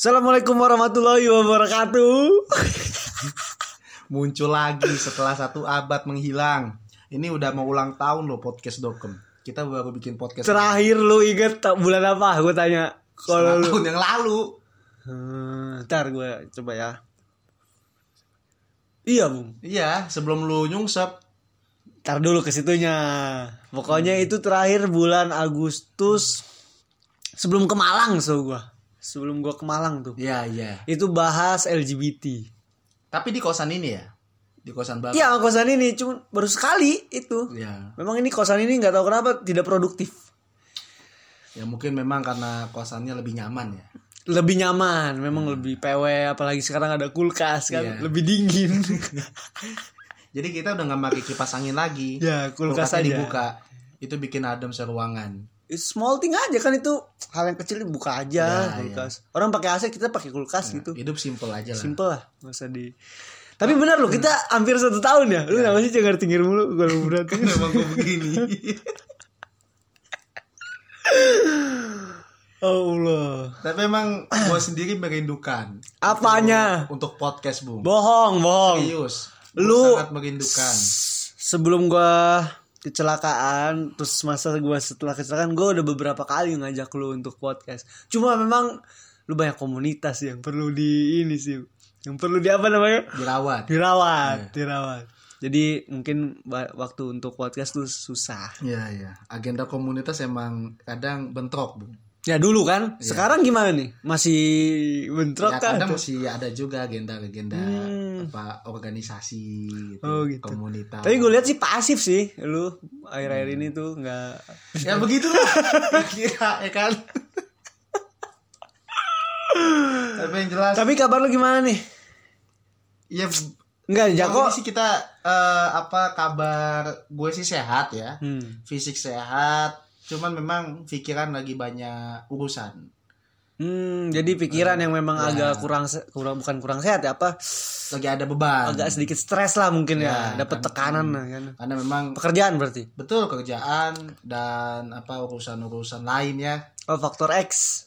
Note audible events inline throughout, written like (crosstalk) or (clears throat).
Assalamualaikum warahmatullahi wabarakatuh. (laughs) Muncul lagi setelah satu abad menghilang. Ini udah mau ulang tahun loh podcast Dokem. Kita baru bikin podcast Terakhir lu inget bulan apa? Gue tanya. Kalau tahun yang lalu. Hmm, ntar gue coba ya. Iya, Bung. Iya, sebelum lu nyungsep. Ntar dulu ke situnya. Pokoknya itu terakhir bulan Agustus sebelum ke Malang so gua. Sebelum gua ke Malang tuh. Iya, iya. Itu bahas LGBT. Tapi di kosan ini ya. Di kosan bapak. Iya, kosan ini cuma baru sekali itu. Iya. Memang ini kosan ini nggak tahu kenapa tidak produktif. Ya mungkin memang karena kosannya lebih nyaman ya. Lebih nyaman, memang lebih PW apalagi sekarang ada kulkas kan, Iya. lebih dingin. (laughs) Jadi kita udah nggak pakai kipas angin lagi. ya, kulkas Kulkasnya aja. dibuka. Itu bikin adem seruangan. It's small thing aja kan itu hal yang kecil dibuka aja Ya, kulkas. Orang pakai AC kita pakai kulkas gitu. Hidup simple aja lah. Simple lah, nggak usah di. Tapi benar loh kita hampir satu tahun ya. Lu kenapa sih cengar cengir mulu kalau berat. (laughs) Emang gue begini. (laughs) Allah. Tapi emang gue sendiri merindukan. Apanya? Untuk podcast, Bung. Bohong, bohong. Serius. Lu- sangat merindukan. Sebelum gua kecelakaan, terus masa gua setelah kecelakaan, gua udah beberapa kali ngajak lu untuk podcast. Cuma memang lu banyak komunitas yang perlu di ini sih. Yang perlu di apa namanya? Dirawat. Dirawat, Iya. dirawat. Jadi mungkin waktu untuk podcast tuh susah. Iya, iya. Agenda komunitas emang kadang bentrok, Bung. Ya dulu kan, sekarang gimana nih? Masih bentrok Ya, kan? kadang masih ada juga agenda-agenda Hmm. Apa organisasi gitu, Oh, gitu. komunitas. Tapi gue lihat sih pasif sih, lu akhir-akhir ini tuh nggak. ya begitulah. (laughs) Kira ya kan. Tapi yang jelas Tapi kabar lu gimana nih? ya Enggak, Jako. Sih kita eh, apa kabar gue sih sehat ya. Hmm. Fisik sehat, cuman memang pikiran lagi banyak urusan. Hmm, jadi pikiran yang memang Ya. agak kurang kurang bukan kurang sehat ya apa? Lagi ada beban. Agak sedikit stres lah mungkin ya, Ya, dapat kan. tekanan lah kan. Karena memang Pekerjaan berarti. betul kerjaan dan apa urusan-urusan lain ya, Oh, faktor X.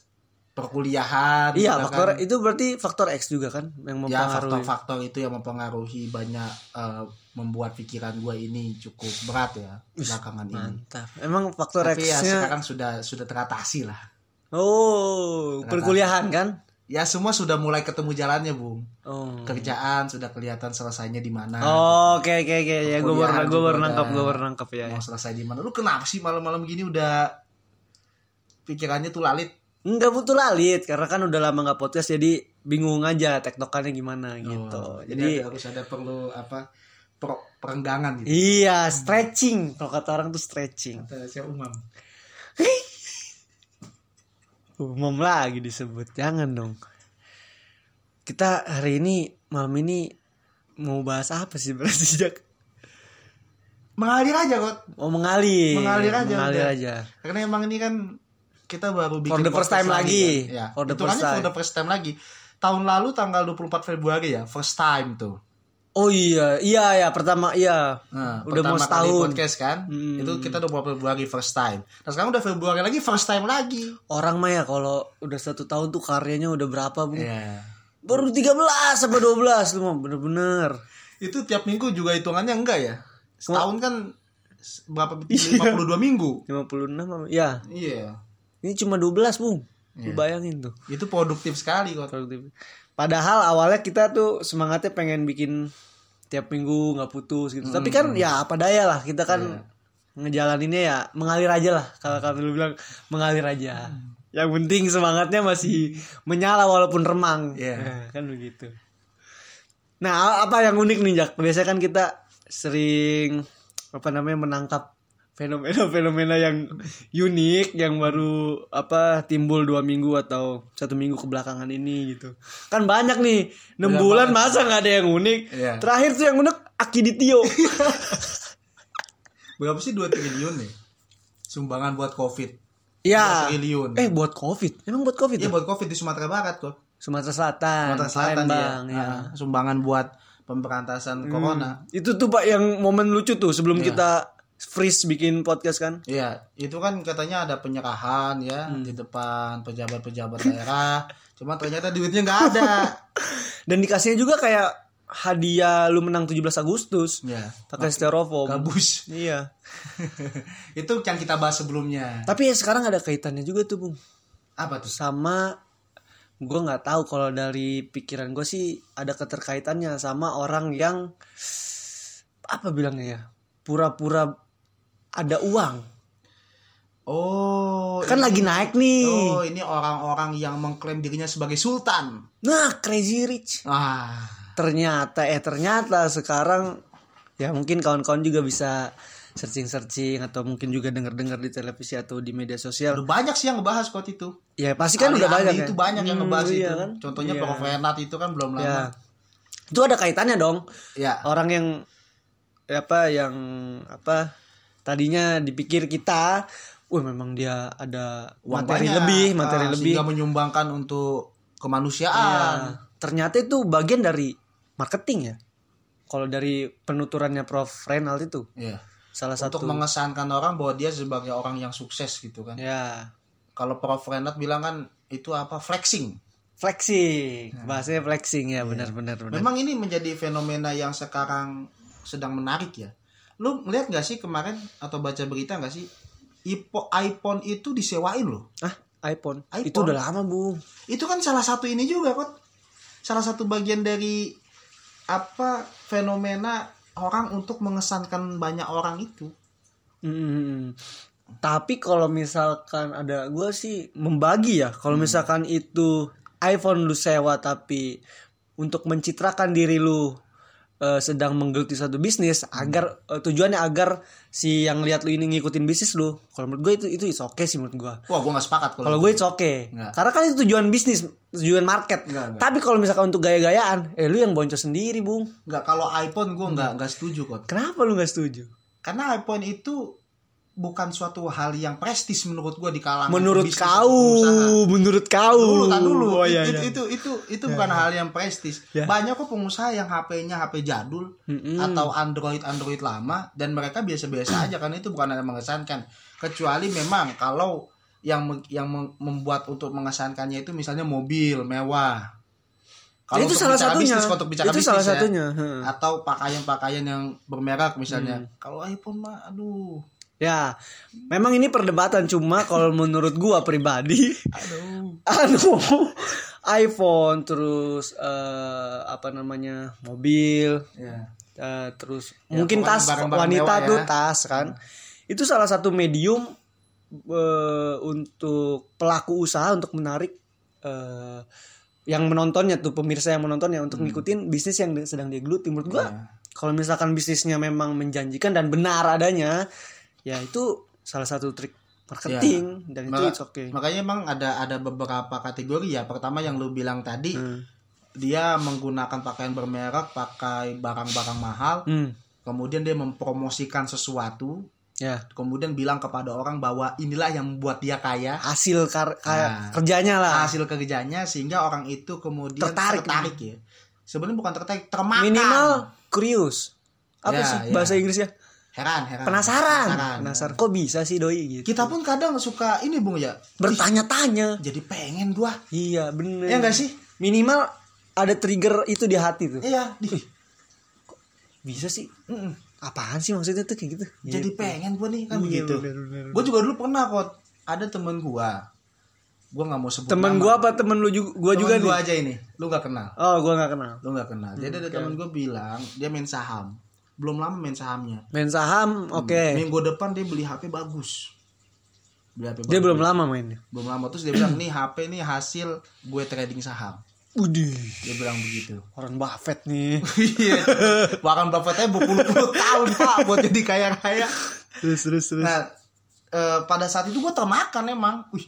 perkuliahan. Iya, gitu faktor kan. itu berarti faktor X juga kan yang ya mempengaruhi. faktor-faktor itu yang mempengaruhi banyak eh, membuat pikiran gue ini cukup berat ya belakangan ini. Mantap. Emang faktor Tapi ya X-nya sekarang sudah sudah teratasi lah. Oh, perkuliahan kan? Ya semua sudah mulai ketemu jalannya, Bung. Oh. Kerjaan sudah kelihatan selesainya di mana. Oh, oke oke oke ya gue baru gue baru nangkap gue baru nangkap ya. Mau selesai di mana? Lu kenapa sih malam-malam gini udah pikirannya tuh lalit? Enggak butuh lalit karena kan udah lama nggak podcast jadi bingung aja tektokannya gimana gitu. Oh, jadi ada- harus ada perlu apa? per- perenggangan gitu. iya stretching kalau kata orang tuh stretching. Kata saya umam. (laughs) Umum lagi disebut. Jangan dong. Kita hari ini malam ini mau bahas apa sih berarti (laughs) Jak? Mengalir aja kok. Oh mengalir. Mengalir aja, Mengalir udah. aja. Karena emang ini kan kita baru bikin For the first time lagi. kan. Ya, For the first time. for the first time lagi. Tahun lalu tanggal 24 Februari ya, first time tuh. Oh iya, iya ya pertama iya. Nah, Udah mau pertama kali setahun. podcast kan. Hmm. Itu kita 20 Februari first time. Nah, sekarang udah Februari lagi first time lagi. Orang mah ya kalau udah satu tahun tuh karyanya udah berapa bu? Iya. Baru 13 sampai 12 lu mah bener-bener. Itu tiap minggu juga hitungannya enggak ya? Setahun kan berapa (laughs) 52 minggu. 56 apa? Ya, Iya. ini cuma 12 bung. Lu Iya. bayangin tuh. Itu produktif sekali kok. produktif. Padahal awalnya kita tuh semangatnya pengen bikin tiap minggu nggak putus gitu. Tapi kan ya apa daya lah kita kan ngejalaninnya ya mengalir aja lah. Kalau kata lu bilang mengalir aja. Yang penting semangatnya masih menyala walaupun remang. Iya. Ya, kan begitu. Nah, apa yang unik nih Jak? Biasanya kan kita sering apa namanya menangkap fenomena-fenomena yang unik yang baru apa timbul dua minggu atau satu minggu kebelakangan ini gitu kan banyak nih enam bulan banget. masa nggak ada yang unik Iya. terakhir tuh yang unik Akiditio (laughs) Berapa sih 2 triliun nih? Sumbangan buat Covid. ya 2 triliun. eh buat covid emang buat covid Iya ya? buat Covid di Sumatera Barat kok. Sumatera Selatan Sumatera Selatan Palembang dia. ya Ah, sumbangan buat pemberantasan corona. itu tuh pak yang momen lucu tuh sebelum Iya. kita freeze bikin podcast kan Iya, itu kan katanya ada penyerahan ya Hmm. di depan pejabat-pejabat daerah Cuma ternyata duitnya nggak ada. (laughs) Dan dikasihnya juga kayak hadiah lu menang 17 Agustus. ya. Pakai styrofoam. Gabus. Iya. (laughs) itu yang kita bahas sebelumnya. Tapi ya sekarang ada kaitannya juga tuh, Bung. Apa tuh? Sama gue nggak tahu kalau dari pikiran gue sih ada keterkaitannya sama orang yang apa bilangnya ya pura-pura ada uang Oh, kan lagi naik nih Oh, ini orang-orang yang mengklaim dirinya sebagai sultan. nah crazy rich Ah, ternyata eh ternyata sekarang ya mungkin kawan-kawan juga bisa searching-searching atau mungkin juga denger-dengar di televisi atau di media sosial udah banyak sih yang ngebahas kok itu. ya pasti kan udah Ahli-ahli banyak itu ya. banyak yang Hmm, ngebahas iya itu. kan? Contohnya Iya. Prof. Renat itu kan belum lama. ya itu ada kaitannya dong Ya. orang yang apa yang apa tadinya dipikir kita wah memang dia ada materi lebih materi Ah, lebih sehingga menyumbangkan untuk Iya. kemanusiaan. ternyata itu bagian dari marketing ya kalau dari penuturannya Prof Renald itu Iya. salah Untuk satu mengesankan orang bahwa dia sebagai orang yang sukses gitu kan. ya Kalau Prof. Renat bilang kan itu apa flexing. flexing Nah. bahasanya flexing Iya. ya benar-benar benar Memang ini menjadi fenomena yang sekarang sedang menarik ya. Lu ngeliat gak sih kemarin atau baca berita gak sih Ipo, iPhone itu disewain loh. ah iPhone. iPhone. itu udah lama bung Itu kan salah satu ini juga kok. Salah satu bagian dari apa fenomena orang untuk mengesankan banyak orang itu. Hmm. Tapi kalau misalkan ada gue sih membagi ya. Kalau Hmm. misalkan itu iPhone lu sewa tapi untuk mencitrakan diri lu eh, sedang menggeluti satu bisnis agar eh, tujuannya agar si yang lihat lu ini ngikutin bisnis lu. Kalau menurut gue itu itu is okay sih menurut gue. Wah, gua gak sepakat kalau Kalau itu. gue it's okay. Nggak. Karena kan itu tujuan bisnis, tujuan market. Nggak, nggak. Tapi kalau misalkan untuk gaya-gayaan, eh lu yang boncos sendiri, Bung. nggak kalau iPhone Hmm. nggak nggak setuju kok. Kenapa lu nggak setuju? Karena iPhone itu bukan suatu hal yang prestis menurut gua di kalangan Menurut bisnis kau, menurut kau. dulu kan dulu Oh, iya, itu, iya. itu itu itu bukan hal yang prestis Ya. banyak kok pengusaha yang HP-nya HP jadul Mm-mm. atau Android Android lama dan mereka biasa-biasa aja karena itu bukan yang mengesankan kecuali memang kalau yang yang mem- membuat untuk mengesankannya itu misalnya mobil mewah kalau itu salah satunya. bisnis, untuk bicara itu bisnis salah ya. satunya. atau pakaian-pakaian yang bermerek misalnya Hmm. kalau iPhone mah aduh Ya, memang ini perdebatan cuma kalau menurut gua pribadi, aduh (laughs) anu iPhone terus eh, apa namanya mobil, ya eh, terus Ya, mungkin tas barang-barang wanita mewah ya. tuh tas kan, itu salah satu medium eh, untuk pelaku usaha untuk menarik eh, yang menontonnya tuh pemirsa yang menontonnya untuk ngikutin bisnis yang sedang dia geluti. Menurut gua Ya. kalau misalkan bisnisnya memang menjanjikan dan benar adanya ya itu salah satu trik marketing dan itu Maka- it's okay Makanya emang ada ada beberapa kategori ya. Pertama yang lu bilang tadi, Hmm. dia menggunakan pakaian bermerek, pakai barang-barang mahal, Hmm. kemudian dia mempromosikan sesuatu, ya kemudian bilang kepada orang bahwa inilah yang membuat dia kaya, hasil kar- Nah. kerjanya lah hasil kerjanya sehingga orang itu kemudian Tertarik. ya. Sebenarnya bukan tertarik, termakan. minimal curious apa Ya, sih ya. bahasa Inggrisnya heran, heran. penasaran Penasaran. penasaran kok bisa sih doi gitu Kita pun kadang suka ini Bung ya. bertanya-tanya Jadi pengen gua. iya bener Ya enggak sih? minimal ada trigger itu di hati tuh Iya, di, bisa sih Mm-mm. apaan sih maksudnya tuh kayak gitu jadi Gitu. pengen gua nih kan Iya, begitu. bener, bener, Gue juga dulu pernah kok ada temen gua. Gua nggak mau sebut temen nama. gua apa temen lu juga gua Temen juga gua nih aja ini. Lu gak kenal. oh gua nggak kenal Lu gak kenal. Jadi ada oke. temen gua bilang dia main saham. Belum lama main sahamnya. main saham oke Minggu depan dia beli HP bagus. Beli HP dia bagus. belum lama mainnya belum lama terus dia bilang nih HP nih hasil gue trading saham. Udih, Dia bilang begitu. Warren Buffett nih. (laughs) Iya. Warren Buffett berpuluh-puluh tahun Pak buat jadi kaya-kaya. terus terus terus. Nah, eh, pada saat itu gue termakan emang. Wih,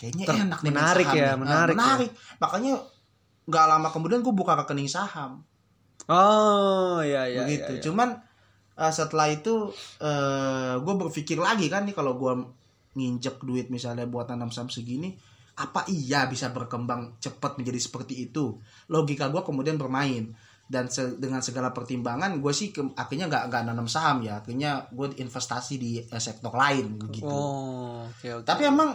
kayaknya Ter- enak nih menarik saham ya, nih. Nah, menarik ya. menarik. Makanya nggak lama kemudian gue buka rekening saham. Oh, iya iya. begitu. iya, iya. Cuman eh, setelah itu eh gue berpikir lagi kan nih kalau gue nginjek duit misalnya buat tanam saham segini, apa iya bisa berkembang cepat menjadi seperti itu? Logika gue kemudian bermain dan se- dengan segala pertimbangan gue sih ke- akhirnya nggak nggak nanam saham ya akhirnya gue investasi di eh, sektor lain begitu Oh, oke oke. tapi emang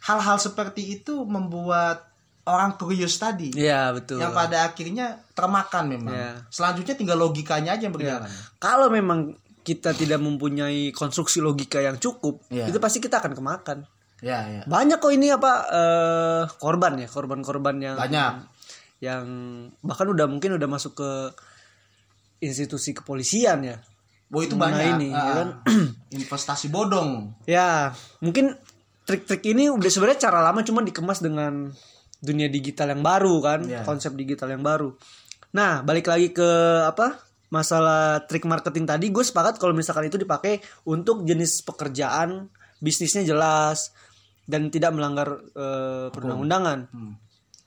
hal-hal seperti itu membuat orang kurios tadi Iya betul. yang pada akhirnya termakan memang. Iya. Selanjutnya tinggal logikanya aja yang berjalan. Kalau memang kita tidak mempunyai konstruksi logika yang cukup, Iya. itu pasti kita akan kemakan. Ya, ya. Banyak kok ini apa eh, korban ya, korban-korban yang Banyak. yang bahkan udah mungkin udah masuk ke institusi kepolisian ya. Oh itu Mengenai banyak. ini, Ah, ya kan? (clears throat) investasi bodong. Ya, mungkin trik-trik ini udah sebenarnya cara lama cuma dikemas dengan dunia digital yang baru kan, Iya. konsep digital yang baru. Nah, balik lagi ke apa? Masalah trik marketing tadi, gue sepakat kalau misalkan itu dipakai untuk jenis pekerjaan bisnisnya jelas dan tidak melanggar eh, perundang-undangan. Hmm.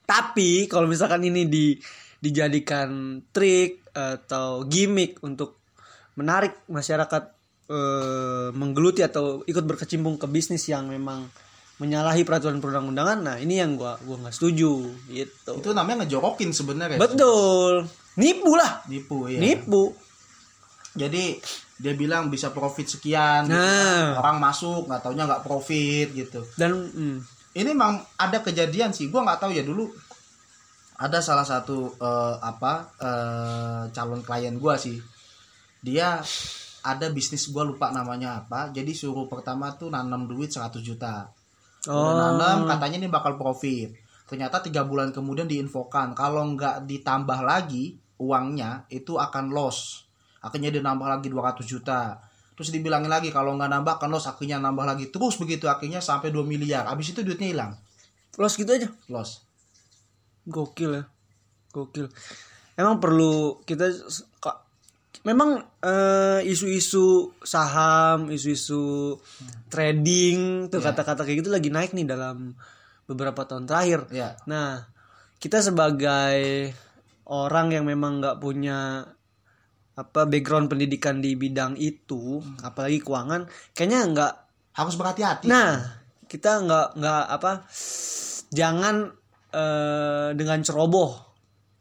Tapi kalau misalkan ini di dijadikan trik atau gimmick untuk menarik masyarakat eh, menggeluti atau ikut berkecimpung ke bisnis yang memang menyalahi peraturan perundang-undangan, nah ini yang gua gua nggak setuju gitu. Itu namanya ngejorokin sebenarnya. Betul. Nipu lah. Nipu ya. Nipu. Jadi dia bilang bisa profit sekian, gitu Nah. kan. orang masuk nggak taunya nggak profit gitu. Dan hmm, Ini memang ada kejadian sih, gua nggak tahu ya dulu ada salah satu eh, apa eh, calon klien gua sih, dia ada bisnis gua lupa namanya apa, jadi suruh pertama tuh nanam duit 100 juta, udah Oh. nanam katanya ini bakal profit, ternyata tiga bulan kemudian diinfokan kalau nggak ditambah lagi uangnya itu akan loss, akhirnya dia nambah lagi 200 juta, terus dibilangin lagi kalau nggak nambah akan loss, akhirnya nambah lagi terus begitu akhirnya sampai 2 miliar, habis itu duitnya hilang, los gitu aja. loss. Gokil ya. Gokil. Emang perlu kita memang eh, isu-isu saham, isu-isu trading tuh Ya. kata-kata kayak gitu lagi naik nih dalam beberapa tahun terakhir. Ya, Nah, kita sebagai orang yang memang nggak punya apa background pendidikan di bidang itu, apalagi keuangan, kayaknya nggak harus berhati-hati. Nah, kita nggak nggak apa, jangan eh, dengan ceroboh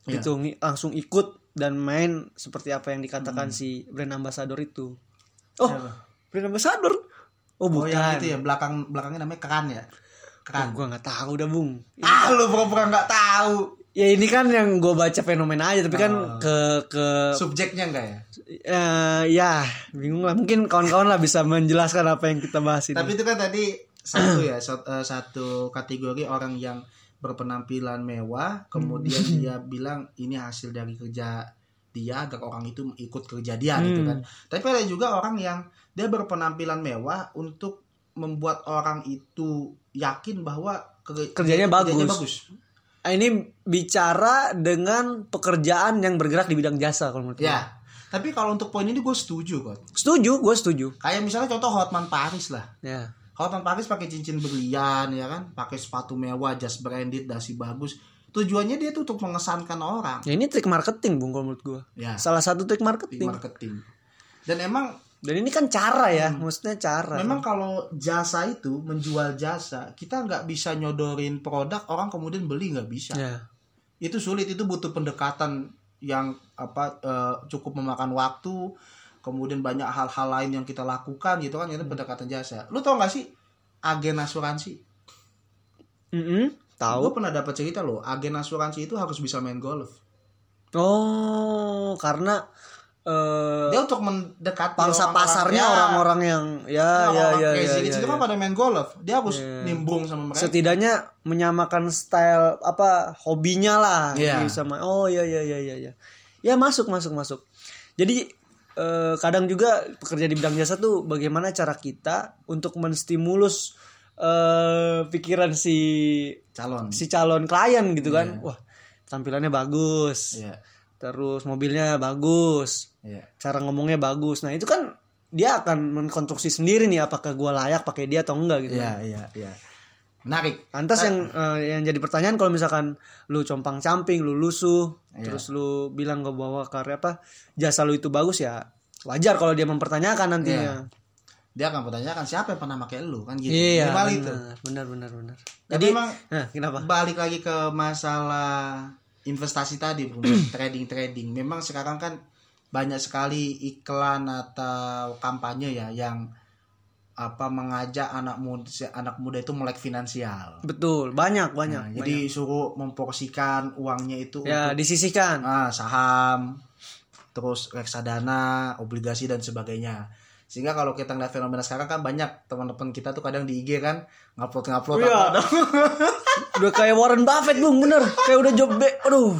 Iya. gitu langsung ikut dan main seperti apa yang dikatakan si brand ambassador itu. Oh, Siapa? brand ambassador? Oh Oh bukan. yang itu ya belakang belakangnya namanya keran ya. Oh, Keran. gua nggak tahu dah bung. Ah lu pura-pura nggak tahu. Ya ini kan yang gue baca fenomena aja, tapi kan Oh. ke ke Subjeknya enggak ya? eh, ya bingung lah. Mungkin kawan-kawan lah bisa menjelaskan apa yang kita bahas ini. Tapi itu kan tadi satu ya eh, satu kategori orang yang berpenampilan mewah, kemudian (laughs) dia bilang ini hasil dari kerja dia agar orang itu ikut kerja dia gitu kan. Tapi ada juga orang yang dia berpenampilan mewah untuk membuat orang itu yakin bahwa ker- Kerjanya bagus. bagus. Ah, ini bicara dengan pekerjaan yang bergerak di bidang jasa kalau menurut gue. Ya. Tapi kalau untuk poin ini gue setuju kok. Setuju, gue setuju. Kayak misalnya contoh Hotman Paris lah. Ya. Hotman Paris pakai cincin berlian ya kan, pakai sepatu mewah, jas branded, dasi bagus. Tujuannya dia tuh untuk mengesankan orang. Ya ini trik marketing, Bung kalau menurut gue. Ya, Salah satu trik marketing. marketing. Dan emang Dan ini kan cara ya, maksudnya cara. memang kalau jasa itu menjual jasa, kita nggak bisa nyodorin produk orang kemudian beli nggak bisa. Ya. Itu sulit, itu butuh pendekatan yang apa eh, cukup memakan waktu. Kemudian banyak hal-hal lain yang kita lakukan gitu kan, itu pendekatan jasa. Lu tau gak sih agen asuransi? Mm-mm, Tahu? Gue pernah dapat cerita loh, agen asuransi itu harus bisa main golf. Oh, karena eh Dia untuk mendekati pangsa pasarnya ya, orang-orang yang ya ya, ya orang ya crazy ya, rich ya, itu kan ya. pada main golf. Dia harus Iya. nimbrung sama mereka. Setidaknya menyamakan style apa hobinya lah Iya. bisa ma- Oh iya iya iya iya iya. Ya masuk masuk masuk. Jadi eh, kadang juga pekerja di bidang jasa tuh bagaimana cara kita untuk menstimulus eh pikiran si calon. si calon klien gitu kan. Wah, tampilannya bagus. Iya. Terus mobilnya bagus. Iya. Cara ngomongnya bagus. Nah, itu kan dia akan mengkonstruksi sendiri nih apakah gua layak pakai dia atau enggak gitu. Iya, iya, iya. Menarik. Lantas yang eh, yang jadi pertanyaan kalau misalkan lu compang camping, lu lusuh, Iya. terus lu bilang gak bawa karya apa jasa lu itu bagus ya wajar kalau dia mempertanyakan nantinya. Dia akan pertanyakan siapa yang pernah pakai lu kan gitu. Iya, benar, itu. benar benar benar. Tapi Jadi, emang nah, kenapa? balik lagi ke masalah investasi tadi, Bro. (clears throat) trading-trading. Memang sekarang kan banyak sekali iklan atau kampanye ya yang apa mengajak anak muda anak muda itu melek finansial. betul banyak Nah, banyak jadi suruh memporsikan uangnya itu ya untuk disisihkan ah, saham, terus reksadana, obligasi dan sebagainya. Sehingga kalau kita ngeliat fenomena sekarang kan banyak teman-teman kita tuh kadang di IG kan ngupload-ngupload Iya. apa (laughs) udah kayak Warren Buffett bung bener kayak udah job be aduh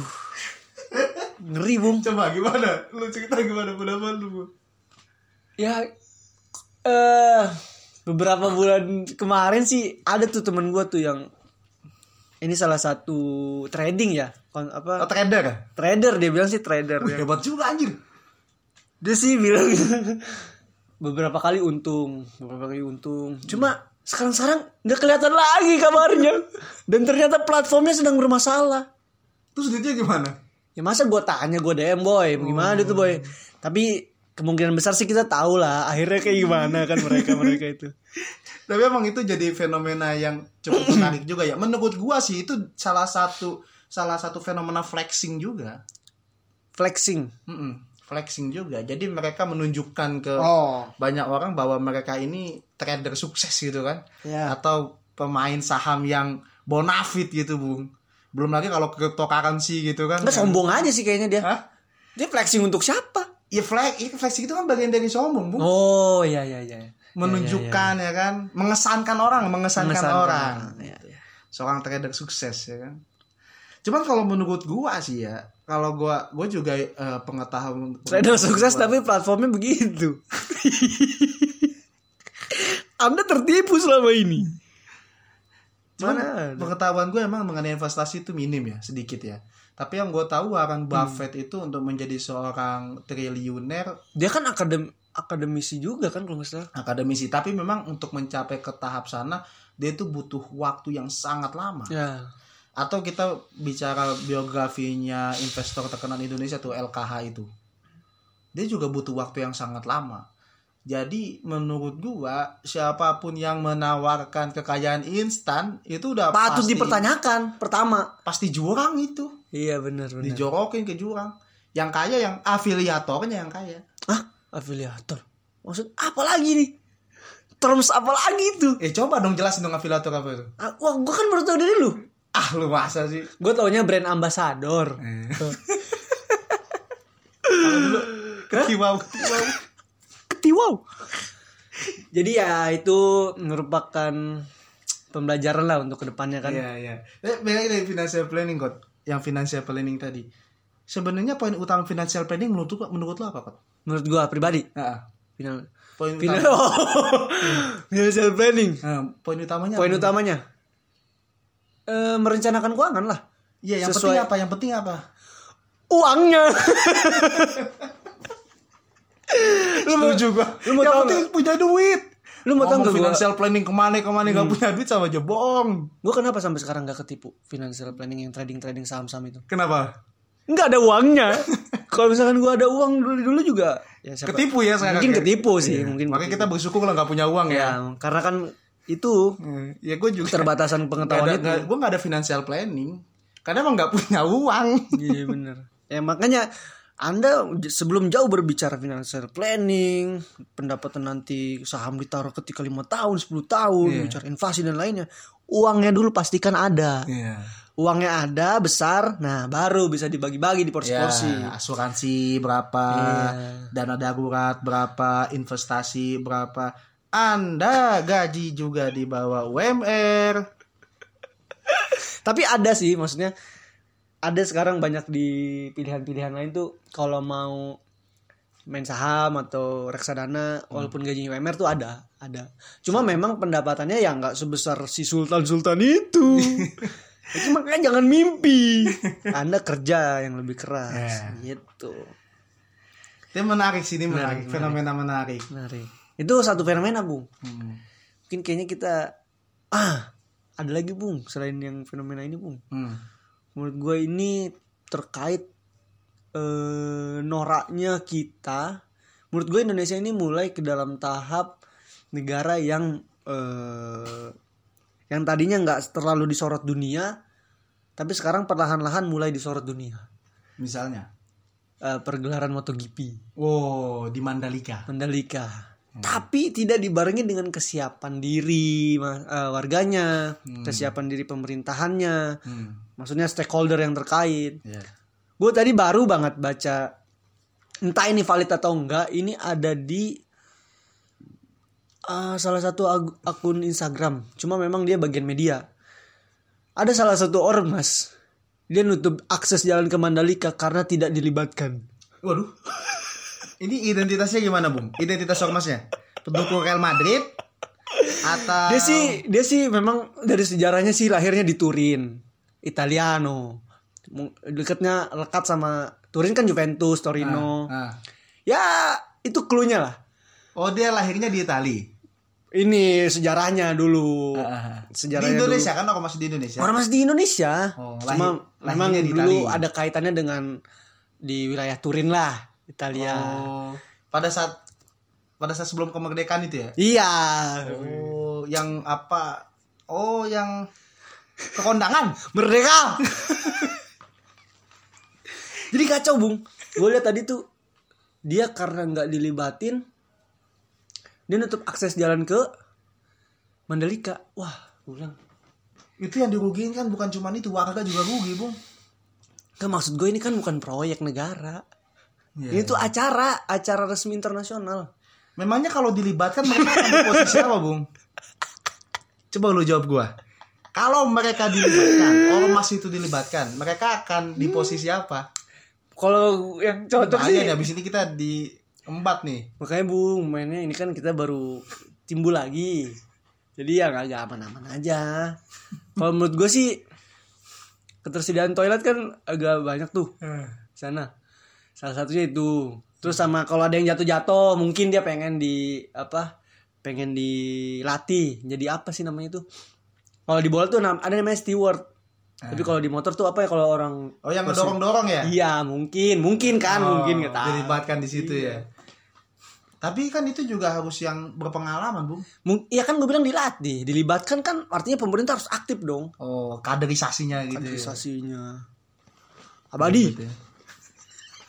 ngeri bung Coba gimana? Lu cerita gimana pendapat lu? Bu? ya eh beberapa bulan kemarin sih ada tuh temen gue tuh yang ini salah satu trading ya kon Oh, apa trader. trader dia bilang sih trader Wih, ya. hebat juga anjir. dia sih bilang (laughs) beberapa kali untung beberapa kali untung cuma sekarang sekarang nggak kelihatan lagi kabarnya dan ternyata platformnya sedang bermasalah Terus duitnya gimana? ya masa gue tanya gue DM boy gimana itu boy tapi kemungkinan besar sih kita tahu lah akhirnya kayak gimana kan mereka mereka itu (laughs) Tapi emang itu jadi fenomena yang cukup menarik juga ya. Menurut gua sih itu salah satu salah satu fenomena flexing juga. flexing Mm-mm, flexing juga. Jadi mereka menunjukkan ke oh banyak orang bahwa mereka ini trader sukses gitu kan. ya Atau pemain saham yang bonafit gitu, Bung. Belum lagi kalau cryptocurrency gitu kan. nggak sombong aja sih kayaknya dia Hah? dia flexing untuk siapa Ya flex, itu flexing itu kan bagian dari sombong, Bung. oh iya iya iya Menunjukkan ya, kan, mengesankan orang, mengesankan, Mengesankan orang. iya, iya. Seorang trader sukses ya kan. Cuman kalau menurut gua sih ya, kalau gua gua juga eh, pengetahuan trader sukses gua- tapi platformnya begitu (laughs) anda tertipu selama ini Cuman Mana pengetahuan gue emang mengenai investasi itu minim ya, sedikit ya. Tapi yang gue tahu Warren Buffett itu untuk menjadi seorang triliuner dia kan akadem akademisi juga kan kalau nggak salah akademisi, tapi memang untuk mencapai ke tahap sana dia itu butuh waktu yang sangat lama. ya Atau kita bicara biografinya investor terkenal Indonesia tuh LKH itu. Dia juga butuh waktu yang sangat lama. Jadi menurut gua siapa pun yang menawarkan kekayaan instan itu udah patut pasti, dipertanyakan pertama pasti jurang itu. Iya benar benar Dijorokin ke jurang. Yang kaya yang afiliatornya yang kaya. ah afiliator maksud apa lagi nih terms apa lagi itu Eh coba dong jelasin dong afiliator apa itu. ah, wah gue kan baru tahu dari lu Ah lu masa sih? gue taunya brand ambasador (laughs) Kalau dulu ketiwau ketiwau. ketiwau jadi ya itu merupakan pembelajaran lah untuk ke depannya kan Iya iya. Eh, beda dari financial planning kok. Yang financial planning tadi. Sebenarnya poin utama financial planning menurut menurut lo apa kok? menurut gue pribadi Nah, final poin final utama. (laughs) financial planning Nah, poin utamanya. poin apa? utamanya eh merencanakan keuangan lah Iya, yang sesuai- penting apa? Yang penting apa? uangnya (laughs) lu mau Setuju gua. lu mau yang penting punya duit. Lu mau nggak gue financial planning ke mana ke mana nggak punya duit sama aja bohong. gue kenapa sampai sekarang gak ketipu financial planning yang trading trading saham saham itu Kenapa? nggak ada uangnya (laughs) kalau misalkan gue ada uang dulu dulu juga ya siapa- Ketipu ya sekarang. mungkin ya? ketipu sih Iya. mungkin Makanya kita bersyukur lah nggak punya uang ya. ya karena kan itu Ya gue juga. keterbatasan Gak pengetahuan ada, itu gak, gue gak ada financial planning karena emang gak punya uang iya bener ya makanya anda sebelum jauh berbicara financial planning pendapatan nanti saham ditaruh ketika lima tahun 10 tahun Iya. bicara inflasi dan lainnya uangnya dulu pastikan ada Iya. uangnya ada besar nah baru bisa dibagi-bagi di porsi-porsi Ya, asuransi berapa, Iya. dana darurat berapa, investasi berapa. Anda gaji juga di bawah UMR. Tapi ada sih maksudnya ada sekarang banyak di pilihan-pilihan lain tuh kalau mau main saham atau reksadana walaupun gajinya UMR tuh ada ada. Cuma memang pendapatannya ya nggak sebesar si sultan sultan itu. (laughs) Itu makanya jangan mimpi. Anda kerja yang lebih keras gitu. Ini menarik sih, ini Menarik, menarik, fenomena menarik. menarik. Itu satu fenomena bung. Hmm. mungkin kayaknya kita ah ada lagi bung selain yang fenomena ini bung. Hmm. Menurut gue ini terkait eh, noraknya kita. Menurut gue Indonesia ini mulai ke dalam tahap negara yang eh, yang tadinya nggak terlalu disorot dunia tapi sekarang perlahan-lahan mulai disorot dunia. Misalnya, Eh, pergelaran MotoGP. Wow di Mandalika. Mandalika. Tapi tidak dibarengi dengan kesiapan diri eh, warganya, Hmm. kesiapan diri pemerintahannya, Hmm. Maksudnya stakeholder yang terkait. Ya. Gue tadi baru banget baca, entah ini valid atau enggak, ini ada di eh, salah satu akun Instagram. Cuma memang dia bagian media. Ada salah satu ormas, dia nutup akses jalan ke Mandalika karena tidak dilibatkan. Waduh. (laughs) Ini identitasnya gimana, Bung? Identitas ormasnya? Pendukung Real Madrid atau Dia sih dia sih memang dari sejarahnya sih lahirnya di Turin, Italiano. Dekatnya lekat sama Turin kan Juventus, Torino. Ah. Ya, itu clue-nya lah. Oh, dia lahirnya di Itali. Ini sejarahnya dulu. Ah. Di Sejarahnya Indonesia kan orang masih di Indonesia. dulu. Orang masih di Indonesia. Oh, Cuma lahir- memang lahirnya di dulu Itali. ada kaitannya dengan di wilayah Turin lah, Italia. Oh, pada saat pada saat sebelum kemerdekaan itu ya? Iya. Oh, yang apa? Oh, yang kekondangan. Merdeka. (laughs) Jadi kacau, Bung. Gue lihat tadi tuh dia karena nggak dilibatin dia nutup akses jalan ke Mandalika. Wah, gue bilang, Itu yang dirugiin kan bukan cuma itu, warga juga rugi, Bung. Kan maksud gue ini kan bukan proyek negara. Iya. Ini tuh acara, acara resmi internasional. Memangnya kalau dilibatkan mereka akan posisi apa, Bung? (laughs) Coba lu jawab gua. Kalau mereka dilibatkan, ormas itu dilibatkan, mereka akan di posisi apa? Kalau yang cocok Makanya sih, nih, abis ini kita di empat nih. makanya Bung, mainnya ini kan kita baru timbul lagi. Jadi yang agak aman-aman aja. Kalau menurut gue sih ketersediaan toilet kan agak banyak tuh sana. Salah satunya itu. Terus sama kalau ada yang jatuh-jatuh, mungkin dia pengen di apa? Pengen dilatih. Jadi apa sih namanya itu? Kalau di bola tuh ada namanya steward. Tapi kalau di motor tuh apa ya kalau orang Oh, yang ngedorong-dorong ya? Iya, mungkin, mungkin kan, Oh, mungkin nggak tahu. Dilibatkan di situ ya. Tapi kan itu juga harus yang berpengalaman, Bung. Iya kan gue bilang dilatih, dilibatkan kan artinya pemerintah harus aktif dong. Oh, kaderisasinya gitu. ya. Kaderisasinya. Abadi. Gitu ya.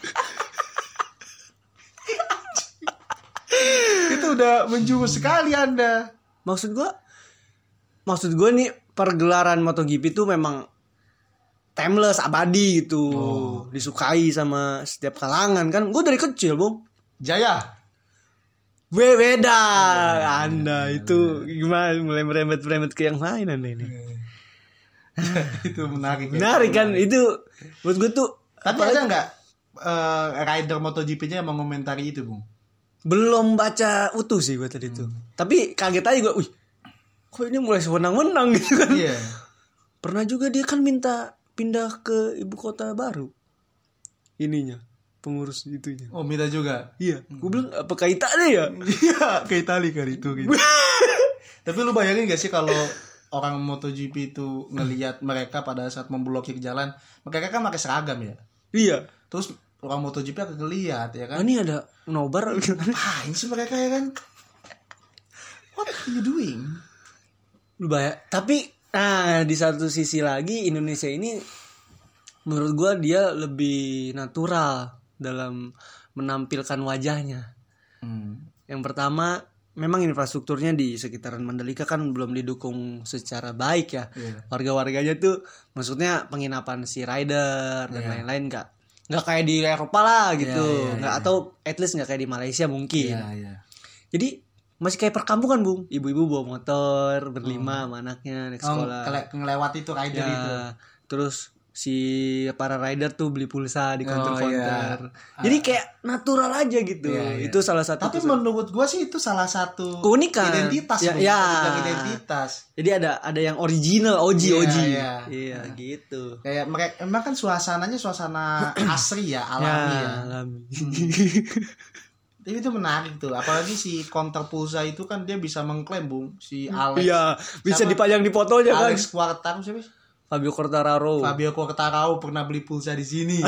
(laughs) itu udah menjurus sekali Anda. Maksud gue, maksud gue nih pergelaran MotoGP itu memang timeless, abadi gitu, disukai sama setiap kalangan kan. Gue dari kecil, bung. Jaya. Gue beda, anda itu gimana mulai merembet-merembet ke yang lain anda ini. (laughs) itu menarik. ya. Menarik kan itu, menurut gue tuh Tapi ada nggak eh, rider MotoGP-nya yang mengomentari itu, Bung? belum baca utuh sih gue tadi tuh. Tapi kaget aja gue, wih, kok ini mulai sewenang-wenang gitu kan. Iya. Pernah juga dia kan minta pindah ke ibu kota baru. Ininya, pengurus itunya. Oh, minta juga. Iya, gue bilang apa kaitannya ya? (laughs) Iya, kayak tali kan itu gitu. (laughs) Tapi lu bayangin gak sih kalau orang MotoGP itu ngelihat mereka pada saat memblokir jalan, mereka kan pakai seragam ya. iya. Terus orang MotoGP akan ngelihat ya Oh, kan. ini ada nobar. Apaan sih mereka ya kan? What are you doing? Lu bayar. Tapi nah di satu sisi lagi Indonesia ini menurut gua dia lebih natural dalam menampilkan wajahnya. Hmm. Yang pertama, memang infrastrukturnya di sekitaran Mandalika kan belum didukung secara baik ya. Iya. Warga-warganya tuh maksudnya penginapan si rider dan Iya. lain-lain nggak nggak kayak di Eropa lah gitu. Iya, iya, nggak iya. atau at least nggak kayak di Malaysia mungkin. Iya, iya. Jadi masih kayak perkampungan, Bung. Ibu-ibu bawa motor berlima sama anaknya naik Oh, sekolah. kele- ngelewat itu rider Ya, itu. Terus si para rider tuh beli pulsa di Oh, counter-counter. iya. Jadi kayak natural aja gitu. Iya, iya. Itu salah satu Tapi menurut gua sih itu salah satu Keunikan. identitas Ya, Bung. ya. Identitas. Jadi ada ada yang original, OG, Iya, OG. iya. Iya, gitu. Kayak mereka emang kan suasananya suasana (clears throat) asri ya, alami ya. alami. (laughs) Tapi itu menarik tuh, apalagi si counter pulsa itu kan dia bisa mengklaim bung si Alex. Iya, bisa dipajang di fotonya kan. Alex Quartaro siapa? sih? Fabio Quartararo. Fabio Quartararo pernah beli pulsa di sini. (laughs)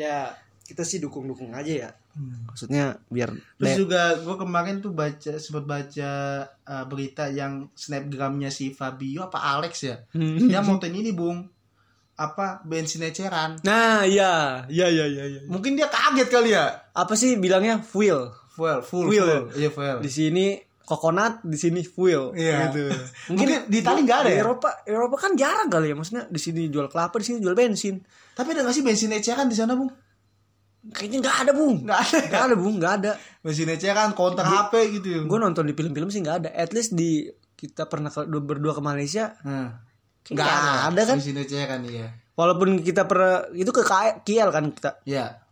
ya, kita sih dukung-dukung aja ya. Maksudnya biar Terus juga gue kemarin tuh baca sempat baca uh, berita yang snapgramnya si Fabio apa Alex ya. Hmm. Dia motoin ini bung, apa bensin eceran. Nah, iya, iya, iya, iya. iya. Mungkin dia kaget kali ya. Apa sih bilangnya fuel? Fuel, full, Fuel full. Iya, fuel. Di sini coconut, di sini fuel. Iya. Gitu. (laughs) Mungkin di Itali nggak ada di ya? Eropa, Eropa kan jarang kali ya. Maksudnya di sini jual kelapa, di sini jual bensin. Tapi ada gak sih bensin eceran di sana, Bung? Kayaknya nggak ada, Bung. Nggak ada. ya? Nggak ada, Bung. Nggak ada. Bensin eceran, counter HP gitu. Gue nonton di film-film sih nggak ada. At least di kita pernah ke, berdua ke Malaysia, Nah. Nggak ada kan? Bensin eceran iya. walaupun kita pernah itu ke KL kan kita. Iya.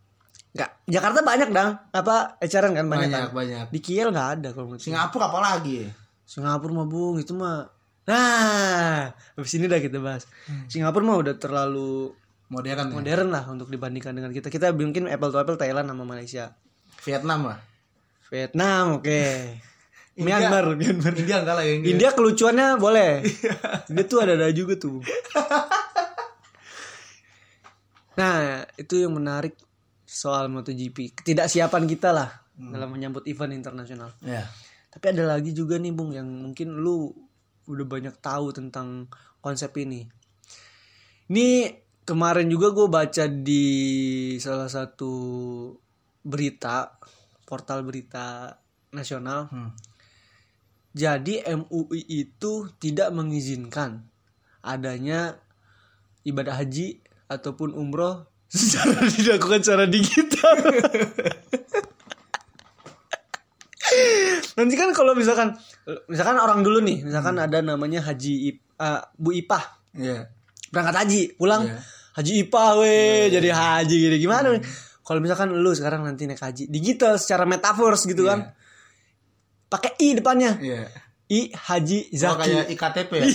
Nggak, Jakarta banyak dang. Apa eceran kan banyak. Banyak, kan? banyak. Di KL nggak ada kalau menurut. Singapura apalagi? Singapura mah bung itu mah nah habis ini dah kita bahas Singapura mah udah terlalu Modern ya? modern lah untuk dibandingkan dengan kita kita mungkin apple to apple Thailand sama Malaysia Vietnam lah. Vietnam oke India. Myanmar Myanmar India enggak lah ya India. India kelucuannya boleh (laughs) India tuh ada ada juga tuh (laughs) nah itu yang menarik soal MotoGP ketidaksiapan kita lah dalam menyambut event internasional Ya. Tapi ada lagi juga nih Bung yang mungkin lu udah banyak tahu tentang konsep ini. Ini kemarin juga gue baca di salah satu berita portal berita nasional. Hmm. Jadi MUI itu tidak mengizinkan adanya ibadah haji ataupun umroh (laughs) secara dilakukan secara digital. Nanti kan kalau misalkan misalkan orang dulu nih, misalkan ada namanya Haji eh, Bu Ipah Iya. berangkat haji, pulang Iya. Haji Ipah weh jadi haji gitu gimana? weh? Kalau misalkan lu sekarang nanti naik haji digital secara metaverse gitu kan. Pakai i depannya. Iya. I Haji Oh, Zaki. kayak IKTP ya?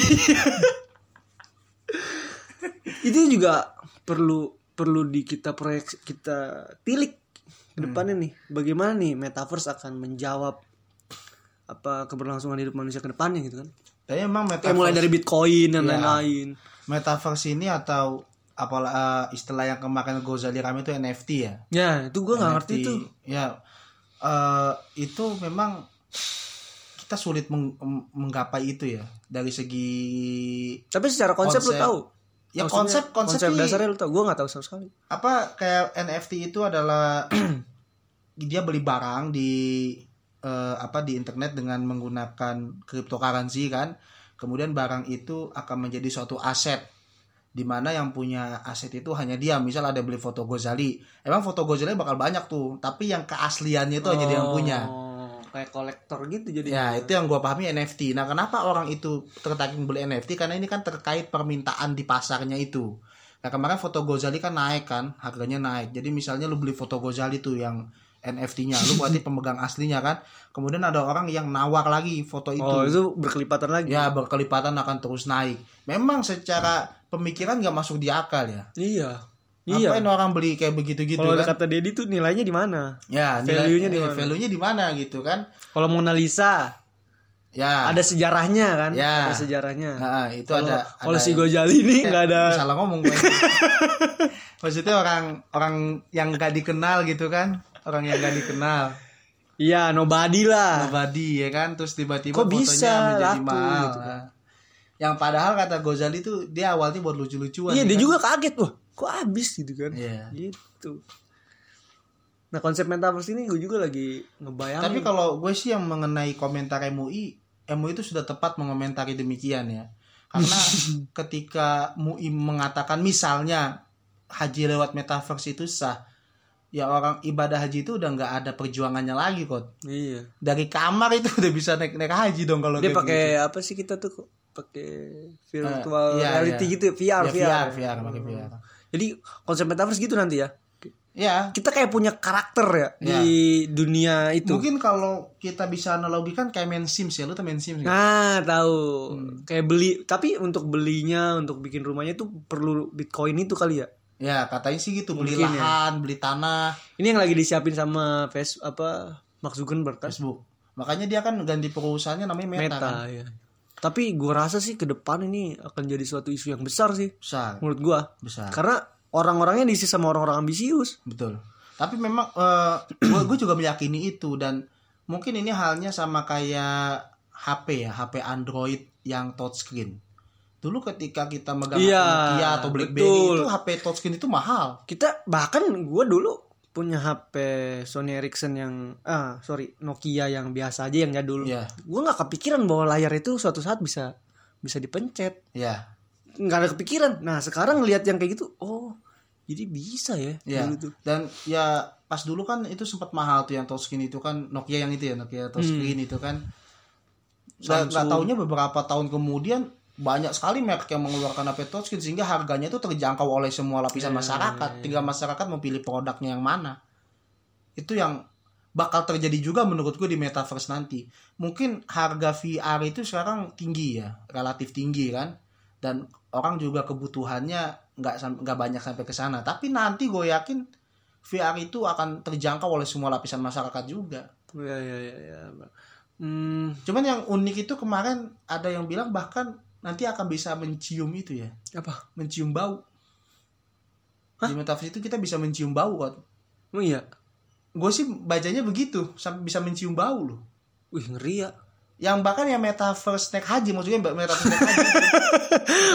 Itu juga perlu perlu di kita proyek kita tilik ke depannya nih. Bagaimana nih metaverse akan menjawab apa keberlangsungan hidup manusia ke depannya gitu kan. Tapi emang Kayak metaverse, mulai dari Bitcoin dan Iya. lain-lain. metaverse ini atau apalah eh, istilah yang kemarin Gozali rame itu NFT ya? Ya, itu gue nggak ngerti tuh. Ya, eh, itu memang kita sulit meng- menggapai itu ya dari segi Tapi secara konsep, lu Konsep. tahu. ya konsep konsep, konsep dasarnya lu tahu. Gue nggak tahu sama sekali. apa kayak NFT itu adalah (clears throat) dia beli barang di eh, apa di internet dengan menggunakan cryptocurrency kan kemudian barang itu akan menjadi suatu aset di mana yang punya aset itu hanya dia misal ada beli foto Gozali emang foto Gozali bakal banyak tuh tapi yang keasliannya itu hanya dia yang punya Oh, kayak kolektor gitu jadi. Ya itu yang gua pahami NFT. Nah kenapa orang itu tertarik beli NFT? Karena ini kan terkait permintaan di pasarnya itu. Nah kemarin foto Gozali kan naik kan, harganya naik. Jadi misalnya lu beli foto Gozali tuh yang NFT-nya, lu berarti (laughs) pemegang aslinya kan. Kemudian ada orang yang nawar lagi foto itu. Oh, itu berkelipatan lagi. Ya berkelipatan akan terus naik. Memang secara pemikiran gak masuk di akal ya. Iya. Iya. Ngapain orang beli kayak begitu-gitu Kalau kan? kata Dedi tuh nilainya di mana? Ya, value-nya di eh, mana? Value-nya di mana gitu kan? Kalau Mona Lisa Ya. ada sejarahnya kan? Ya. Ada sejarahnya. Nah, itu Kalau ada kalau si Gojali ini Eh, nggak ada. salah ngomong gue. (laughs) Maksudnya orang orang yang gak dikenal gitu kan, orang yang gak dikenal, Iya, nobody lah. nobody ya kan, terus tiba-tiba Kok bisa fotonya menjadi laku mahal. gitu kan? Yang padahal kata Gozali tuh dia awalnya buat lucu-lucuan. Iya, ya dia kan? juga kaget wah, kok habis gitu kan? Iya. Gitu. Nah, konsep metaverse ini gue juga lagi ngebayangin. Tapi kalau gue sih yang mengenai komentar MUI, MUI itu sudah tepat mengomentari demikian ya. Karena (laughs) ketika MUI mengatakan misalnya haji lewat metaverse itu sah, ya orang ibadah haji itu udah nggak ada perjuangannya lagi kok. iya. Dari kamar itu udah bisa naik naik haji dong kalau Dia pakai begitu. apa sih kita tuh pakai virtual Eh, iya, reality iya. gitu, VR, Ya, VR. VR, VR, pakai VR. Jadi konsep metaverse gitu nanti ya. Ya, Kita kayak punya karakter ya Iya. di dunia itu. mungkin kalau kita bisa analogikan kayak main Sims ya, lu tuh main Sims nggak? Nah, tahu. Hmm. Kayak beli, tapi untuk belinya, untuk bikin rumahnya itu perlu Bitcoin itu kali ya. Ya, katanya sih gitu, beli Mungkin ya. lahan, beli tanah, Ini yang lagi disiapin sama face apa Mark Zuckerberg kan? Facebook. Makanya dia kan ganti perusahaannya namanya Meta, Meta, kan. ya. Tapi gua rasa sih ke depan ini akan jadi suatu isu yang besar sih Besar, menurut gua. besar. Karena orang-orangnya diisi sama orang-orang ambisius. Betul. Tapi memang eh (clears throat) gue juga meyakini itu dan mungkin ini halnya sama kayak HP ya, HP Android yang touchscreen. Dulu ketika kita megang Iya, Nokia atau BlackBerry betul. itu HP touchscreen itu mahal. kita bahkan gue dulu punya HP Sony Ericsson yang ah sorry Nokia yang biasa aja yang jadul Iya. gue nggak kepikiran bahwa layar itu suatu saat bisa bisa dipencet Ya. nggak ada kepikiran nah sekarang lihat yang kayak gitu oh jadi bisa ya dulu tuh. Dan ya pas dulu kan itu sempat mahal tuh yang touchscreen itu kan Nokia yang itu ya Nokia touchscreen itu kan. Nggak taunya beberapa tahun kemudian banyak sekali merek yang mengeluarkan HP touchscreen sehingga harganya itu terjangkau oleh semua lapisan masyarakat. Tinggal masyarakat memilih produknya yang mana. Itu yang bakal terjadi juga menurut gue di metaverse nanti. Mungkin harga VR itu sekarang tinggi ya, relatif tinggi kan. Dan orang juga kebutuhannya nggak nggak banyak sampai ke sana. Tapi nanti gue yakin VR itu akan terjangkau oleh semua lapisan masyarakat juga. ya ya ya, ya. Hmm, Cuman yang unik itu kemarin ada yang bilang bahkan nanti akan bisa mencium itu ya, apa? Mencium bau. Di metaverse itu kita bisa mencium bau kan. oh iya? Gue sih bacanya begitu, sampai bisa mencium bau loh. wih ngeri ya. Yang bahkan yang metaverse naik haji maksudnya metaverse naik haji. (laughs)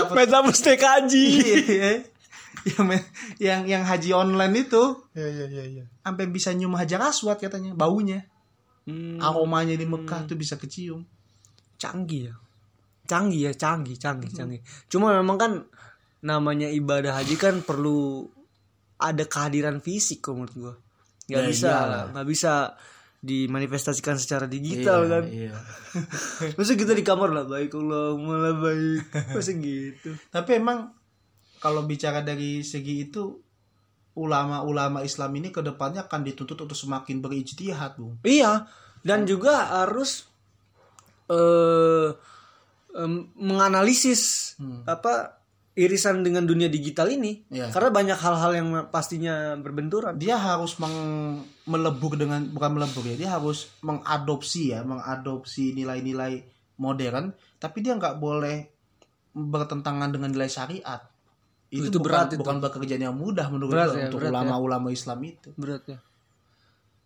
Metaverse- Metaverse TKJ Iya. yang, yang yang haji online itu. Ya ya ya ya sampai bisa nyium hajar aswad katanya baunya. Hmm, aromanya di Mekah tuh bisa kecium. Canggih ya canggih ya canggih canggih canggih. Cuma memang kan namanya ibadah haji kan perlu ada kehadiran fisik kok menurut gua. Nggak Ya, bisa nggak bisa dimanifestasikan secara digital kan. iya. (laughs) masa kita di kamar lah baik Allah malah baik masa gitu. Tapi emang kalau bicara dari segi itu ulama-ulama Islam ini ke depannya akan dituntut untuk semakin berijtihad bung. Iya dan juga harus eh em, menganalisis apa irisan dengan dunia digital ini Iya. karena banyak hal-hal yang pastinya berbenturan dia harus meng- melebur dengan bukan melebur ya dia harus mengadopsi ya mengadopsi nilai-nilai modern tapi dia nggak boleh bertentangan dengan nilai syariat itu, Itu bukan, berat itu. bukan pekerjaan yang mudah menurut Berat ya, untuk ya. ulama-ulama Islam itu berat ya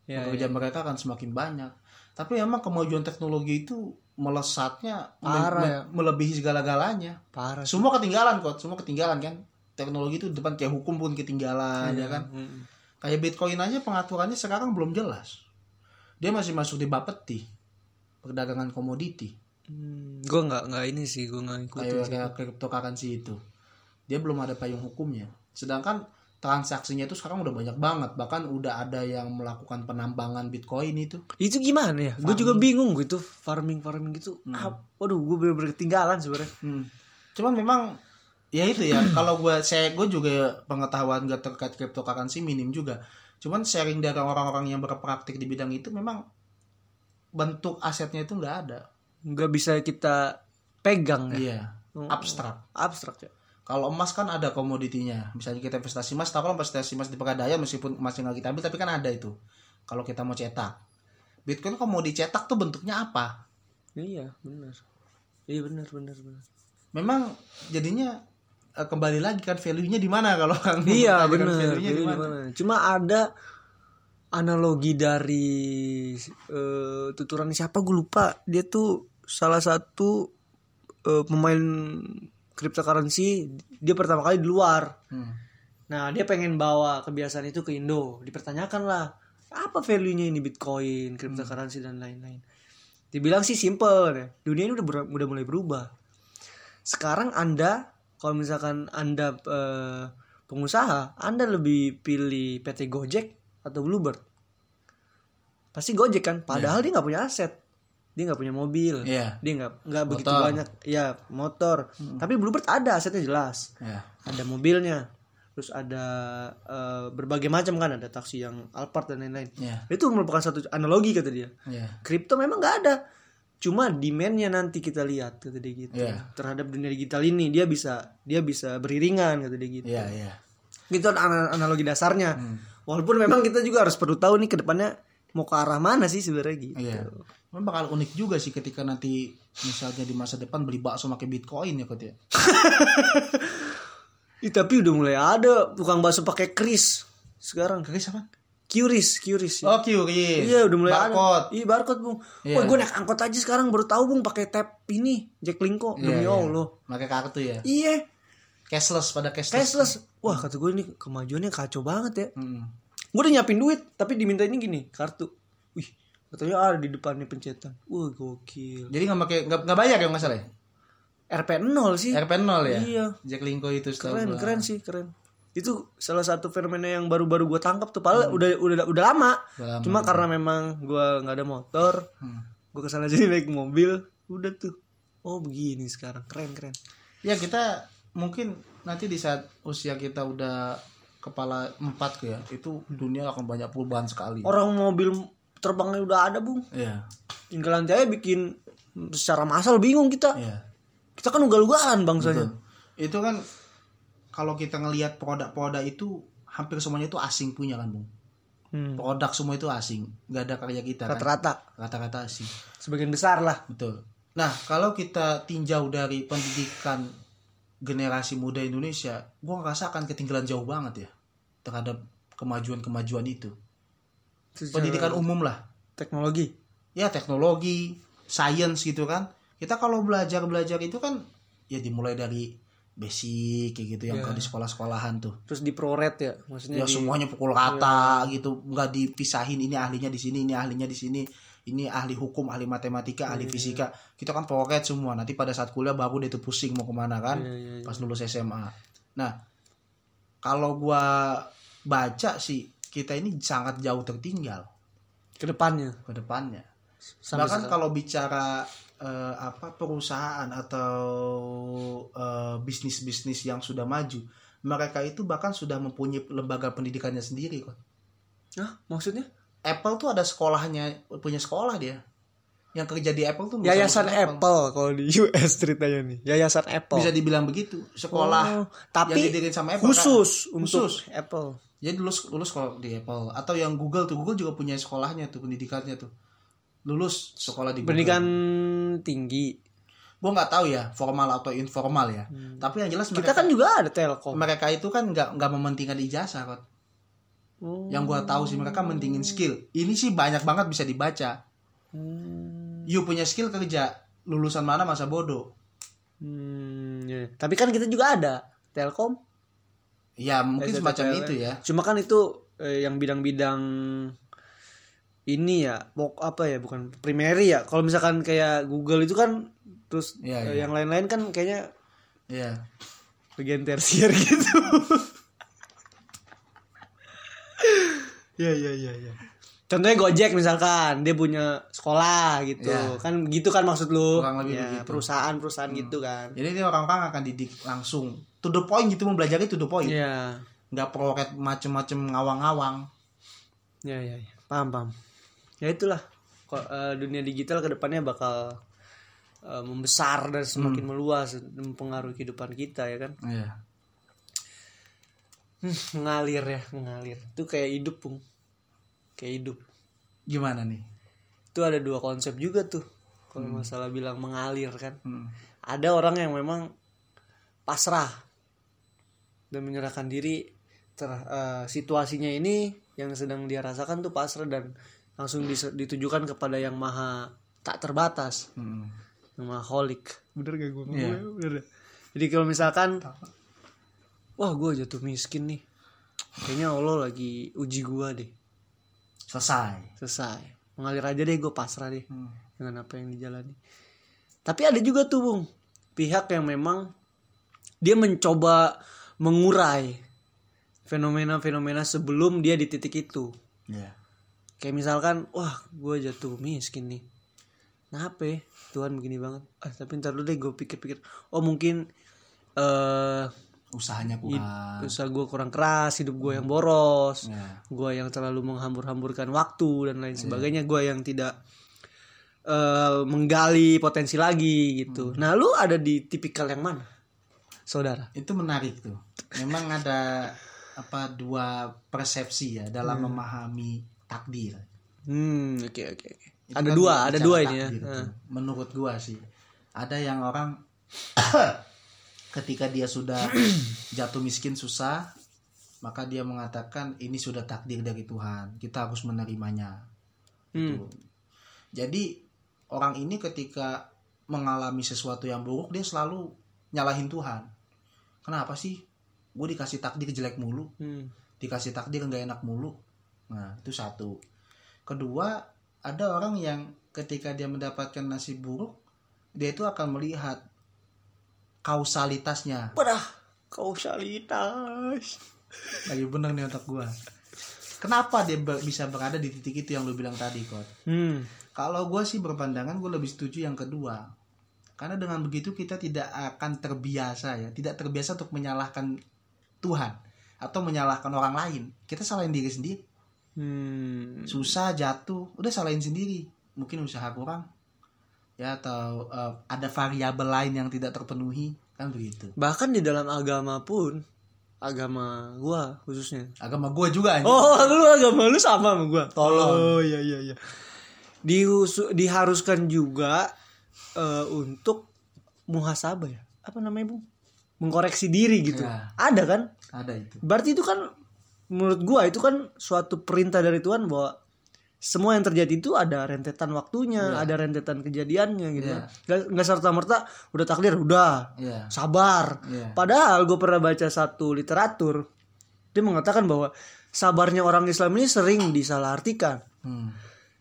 ya, pekerjaan mereka akan semakin banyak tapi emang kemajuan teknologi itu melesatnya me- Parah me- ya. melebihi segala-galanya parah semua ketinggalan kok semua ketinggalan kan teknologi itu depan kayak hukum pun ketinggalan ya kan Mm. Kayak Bitcoin aja pengaturannya sekarang belum jelas. Dia masih masuk di Bapeti. Perdagangan komoditi. Hmm, gue nggak nggak ini sih gue nggak ngikutin Kayak sih. kayak cryptocurrency itu. Dia belum ada payung hukumnya. Sedangkan transaksinya itu sekarang udah banyak banget. Bahkan udah ada yang melakukan penambangan Bitcoin itu. itu gimana ya gue juga bingung gitu farming farming gitu ah, waduh gue bener-bener ketinggalan sebenarnya Hmm. Cuman memang ya itu ya (clears throat) kalau gue saya gue juga pengetahuan gak terkait cryptocurrency minim juga. Cuman sharing dari orang-orang yang berpraktik di bidang itu memang bentuk asetnya itu nggak ada. nggak bisa kita pegang ya Iya, abstrak. abstrak ya Kalau emas kan ada komoditinya. Misalnya kita investasi emas, tahu kalau investasi emas di Pegadaian meskipun emasnya nggak kita ambil, tapi kan ada itu. Kalau kita mau cetak. Bitcoin kalau mau dicetak tuh bentuknya apa? iya benar iya benar benar benar Memang jadinya eh, kembali lagi kan value-nya di mana kalau orang iya benar value-nya di Value mana? di mana? cuma ada analogi dari eh, tuturan siapa gue lupa dia tuh salah satu eh, pemain cryptocurrency dia pertama kali di luar. Hmm. nah dia pengen bawa kebiasaan itu ke Indo. Dipertanyakan lah apa value-nya ini Bitcoin cryptocurrency dan lain-lain. Dibilang sih simple deh. dunia ini udah ber- udah mulai berubah. Sekarang anda kalau misalkan anda eh, pengusaha anda lebih pilih PT Gojek atau Bluebird? Pasti Gojek kan padahal dia nggak punya aset dia nggak punya mobil. Iya. dia nggak nggak begitu banyak. Ya motor. Tapi Bluebird ada asetnya jelas. Ya. ada mobilnya. Terus ada eh, berbagai macam kan. Ada taksi yang Alphard dan lain-lain. Ya. itu merupakan satu analogi kata dia. Ya. kripto memang nggak ada. Cuma demandnya nanti kita lihat kata dia gitu. Iya. terhadap dunia digital ini dia bisa dia bisa beriringan kata dia gitu. Iya, iya. itu ana- analogi dasarnya. Walaupun memang kita juga harus perlu tahu nih ke depannya mau ke arah mana sih sebenarnya gitu Iya. Memang bakal unik juga sih ketika nanti misalnya di masa depan beli bakso pakai Bitcoin ya katanya. (laughs) Ih, tapi udah mulai ada tukang bakso pakai kris sekarang Kris apa? Curious, curious. ya. Oh, QRIS. Iya udah mulai Barcode. ada. Iya barcode bung. Iya. Wah gue naik angkot aja sekarang baru tahu bung pakai tap ini Jack Linko Iya, demi iya. Allah. Pakai kartu ya. Iya Cashless pada cashless. cashless. Wah kata gue ini kemajuannya kacau banget ya. Hmm. Gue udah nyiapin duit tapi diminta ini gini kartu. Wih katanya ada di depannya pencetan. Wah gokil. Jadi nggak pakai nggak bayar ya nggak salah ya? RP 0 sih. RP 0 ya? Iya. Jack Linko itu Keren gua. keren sih keren. Itu salah satu fenomena yang baru-baru gue tangkap tuh. Padahal udah udah udah lama. Hmm. Udah lama. Cuma karena memang gue nggak ada motor, Hmm. gue ke sana jadi naik mobil. Udah tuh. Oh begini sekarang keren keren. Ya kita mungkin nanti di saat usia kita udah kepala empat ya itu dunia akan banyak perubahan sekali. Orang mobil terbangnya udah ada bung. Iya. Tinggal nanti aja bikin secara massal bingung kita. Iya. Kita kan ugal-ugalan bangsanya. Itu kan kalau kita ngelihat produk-produk itu hampir semuanya itu asing punya kan, Bung. Hmm. Produk semua itu asing, nggak ada karya kita kan. Rata-rata Rata-rata asing. sebagian besar lah. Betul. Nah, kalau kita tinjau dari pendidikan generasi muda Indonesia, gua ngerasa akan ketinggalan jauh banget ya terhadap kemajuan-kemajuan itu. Secara Pendidikan umum lah. teknologi. Ya, teknologi, science gitu kan. Kita kalau belajar-belajar itu kan ya dimulai dari basic kayak gitu yang Iya. kalau di sekolah-sekolahan tuh. Terus di proret ya, maksudnya Ya di, semuanya pukul rata gitu, nggak dipisahin ini ahlinya di sini, ini ahlinya di sini, ini ahli hukum, ahli matematika, Iya, ahli fisika. Kita kan proret semua. Nanti pada saat kuliah baru dia tuh pusing mau ke mana kan, Iya, iya, iya. pas lulus SMA. Nah, kalau gua baca sih kita ini sangat jauh tertinggal ke depannya. ke depannya. Sampai Bahkan sekarang. kalau bicara eh, apa perusahaan atau eh, bisnis-bisnis yang sudah maju, mereka itu bahkan sudah mempunyai lembaga pendidikannya sendiri kok. Hah, maksudnya? Apple tuh ada sekolahnya, punya sekolah dia. Yang kerja di Apple tuh Yayasan lulusan Apple kalau di (laughs) US ceritanya nih. Yayasan Apple. Bisa dibilang begitu. Sekolah Oh, tapi yang didirikan sama Apple khusus kan? untuk Khusus. Apple. Jadi lulus lulus kalau di Apple atau yang Google tuh Google juga punya sekolahnya tuh pendidikannya tuh. Lulus sekolah di Google. Pendidikan tinggi. Gua nggak tahu ya formal atau informal ya. Tapi yang jelas Kita mereka, kan juga ada Telkom. mereka itu kan nggak nggak mementingkan ijazah kok. Oh. Yang gua tahu sih mereka mentingin skill. Ini sih banyak banget bisa dibaca. Hmm, You punya skill kerja, lulusan mana masa bodoh. hmm, iya. Tapi kan kita juga ada Telkom. Ya mungkin STTPL. semacam itu ya. Cuma kan itu eh, yang bidang-bidang ini ya, pok apa ya, bukan primary ya. Kalau misalkan kayak Google itu kan terus Iya, eh, iya. yang lain-lain kan kayaknya Iya. bagian tersier (laughs) gitu. Ya ya ya ya. Contohnya Gojek misalkan dia punya sekolah gitu. Iya. Kan gitu kan maksud lu. Kurang lebih Ya, begitu. Hmm. perusahaan-perusahaan gitu kan. Jadi ini orang-orang akan didik langsung to the point gitu mempelajari to the point. Iya. Nggak proret macem-macem ngawang-ngawang. Ya ya ya. Paham paham. Ya itulah. Kok eh, dunia digital ke depannya bakal eh, membesar dan semakin meluas dan mempengaruhi kehidupan kita ya kan. Iya. (laughs) Hmm, mengalir ya, mengalir. Itu kayak hidup, Bung. Kayak hidup. Gimana nih? itu ada dua konsep juga tuh kalau masalah bilang mengalir kan Hmm. ada orang yang memang pasrah dan menyerahkan diri ter eh, situasinya ini yang sedang dia rasakan tuh pasrah dan langsung dis- ditujukan kepada yang maha tak terbatas Hmm. yang maha holik bener gak gue Iya. bener jadi kalau misalkan wah gue jatuh miskin nih kayaknya Allah lagi uji gue deh Selesai. selesai mengalir aja deh gue pasrah deh Hmm. dengan apa yang dijalani tapi ada juga tuh bung pihak yang memang dia mencoba mengurai fenomena-fenomena sebelum dia di titik itu Iya. kayak misalkan wah gue jatuh miskin nih kenapa ya? Tuhan begini banget ah tapi ntar dulu deh gue pikir-pikir oh mungkin eh Usahanya kurang. usaha gue kurang keras hidup gue yang boros Ya. gue yang terlalu menghambur-hamburkan waktu dan lain sebagainya gue yang tidak eh, menggali potensi lagi gitu nah lu ada di tipikal yang mana saudara Itu menarik tuh. Memang ada apa dua persepsi ya dalam memahami takdir. hmm oke oke oke Itu ada kan dua ada dua ini ya Menurut gua sih. Ada yang orang ketika dia sudah (clears throat) jatuh miskin susah, maka dia mengatakan ini sudah takdir dari Tuhan kita harus menerimanya Hmm. Tuh. Jadi orang ini ketika mengalami sesuatu yang buruk dia selalu nyalahin Tuhan. Kenapa sih? Gue dikasih takdir jelek mulu, Hmm. dikasih takdir nggak enak mulu. Nah itu satu. Kedua ada orang yang ketika dia mendapatkan nasib buruk dia itu akan melihat kausalitasnya. Parah. Kausalitas. Lagi bener nih otak gua. Kenapa dia ber- bisa berada di titik itu yang lu bilang tadi, Kot? Hmm. Kalau gue sih berpandangan gue lebih setuju yang kedua. Karena dengan begitu kita tidak akan terbiasa ya, tidak terbiasa untuk menyalahkan Tuhan atau menyalahkan orang lain. Kita salahin diri sendiri. Hmm. Susah jatuh, udah salahin sendiri. Mungkin usaha kurang. Ya atau eh, ada variabel lain yang tidak terpenuhi, kan begitu. Bahkan di dalam agama pun agama gua khususnya. Agama gue juga anjing. Oh, lu agama lu sama sama gua. Tolong. Oh, iya iya iya. Dihusu, diharuskan juga eh, untuk muhasabah ya. Apa namanya, Bung? Mengkoreksi diri gitu. Ya. Ada kan? Ada itu. Berarti itu kan menurut gua itu kan suatu perintah dari Tuhan bahwa semua yang terjadi itu ada rentetan waktunya, ada rentetan kejadiannya gitu. Iya. Nggak, nggak serta merta udah takdir udah Iya. sabar. Iya. Padahal gue pernah baca satu literatur dia mengatakan bahwa sabarnya orang Islam ini sering disalahartikan. Hmm.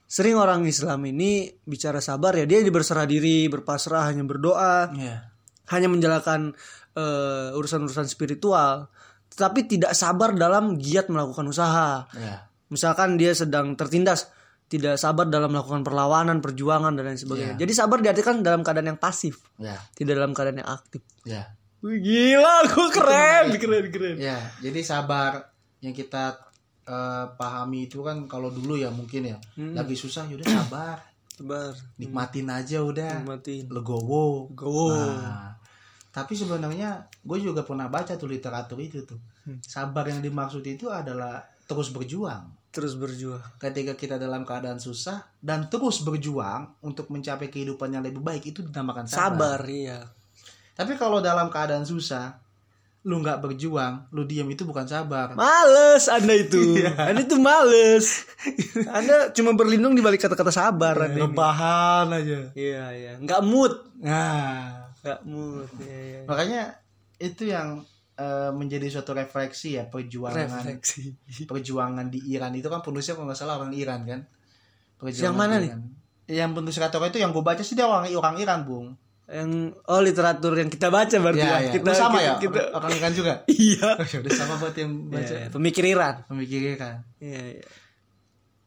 Sering orang Islam ini bicara sabar ya dia berserah diri, berpasrah, hanya berdoa, Iya. hanya menjalankan eh, urusan-urusan spiritual, tetapi tidak sabar dalam giat melakukan usaha. Iya. Misalkan dia sedang tertindas, tidak sabar dalam melakukan perlawanan, perjuangan dan lain sebagainya. Jadi sabar diartikan dalam keadaan yang pasif, Iya. tidak dalam keadaan yang aktif. Iya. Wih, gila, gue keren, keren, keren. Ya, jadi sabar yang kita eh, pahami itu kan kalau dulu ya mungkin ya lagi susah yaudah sabar, (clears throat) Sabar, nikmatin aja udah, nikmatin. legowo. Go. Nah, tapi sebenarnya gue juga pernah baca tuh literatur itu tuh. Sabar yang dimaksud itu adalah terus berjuang. Terus berjuang. Ketika kita dalam keadaan susah dan terus berjuang untuk mencapai kehidupan yang lebih baik itu dinamakan sabar. Sabar, iya. Tapi kalau dalam keadaan susah, lu nggak berjuang, lu diam itu bukan sabar. Males Anda itu. (laughs) Anda itu males. (laughs) Anda cuma berlindung di balik kata-kata sabar ini. Rebahan aja. Iya, iya. Nggak mood. Nah, Nggak mood. Iya, iya. makanya itu yang eh, menjadi suatu refleksi ya perjuangan Refleksi. perjuangan di Iran itu kan penulisnya kalau nggak salah orang Iran kan. Perjuangan Yang mana di nih? Iran. Yang penulis kata itu yang gue baca sih dia orang orang Iran, Bung. Yang oh literatur yang kita baca berarti ya. iya. Kita Lu sama kita, ya? Kita, Orang Iran juga. (laughs) iya. Oh, ya udah sama buat yang (laughs) baca. Iya, Pemikir Iran. Pemikir Iran. Iya, iya.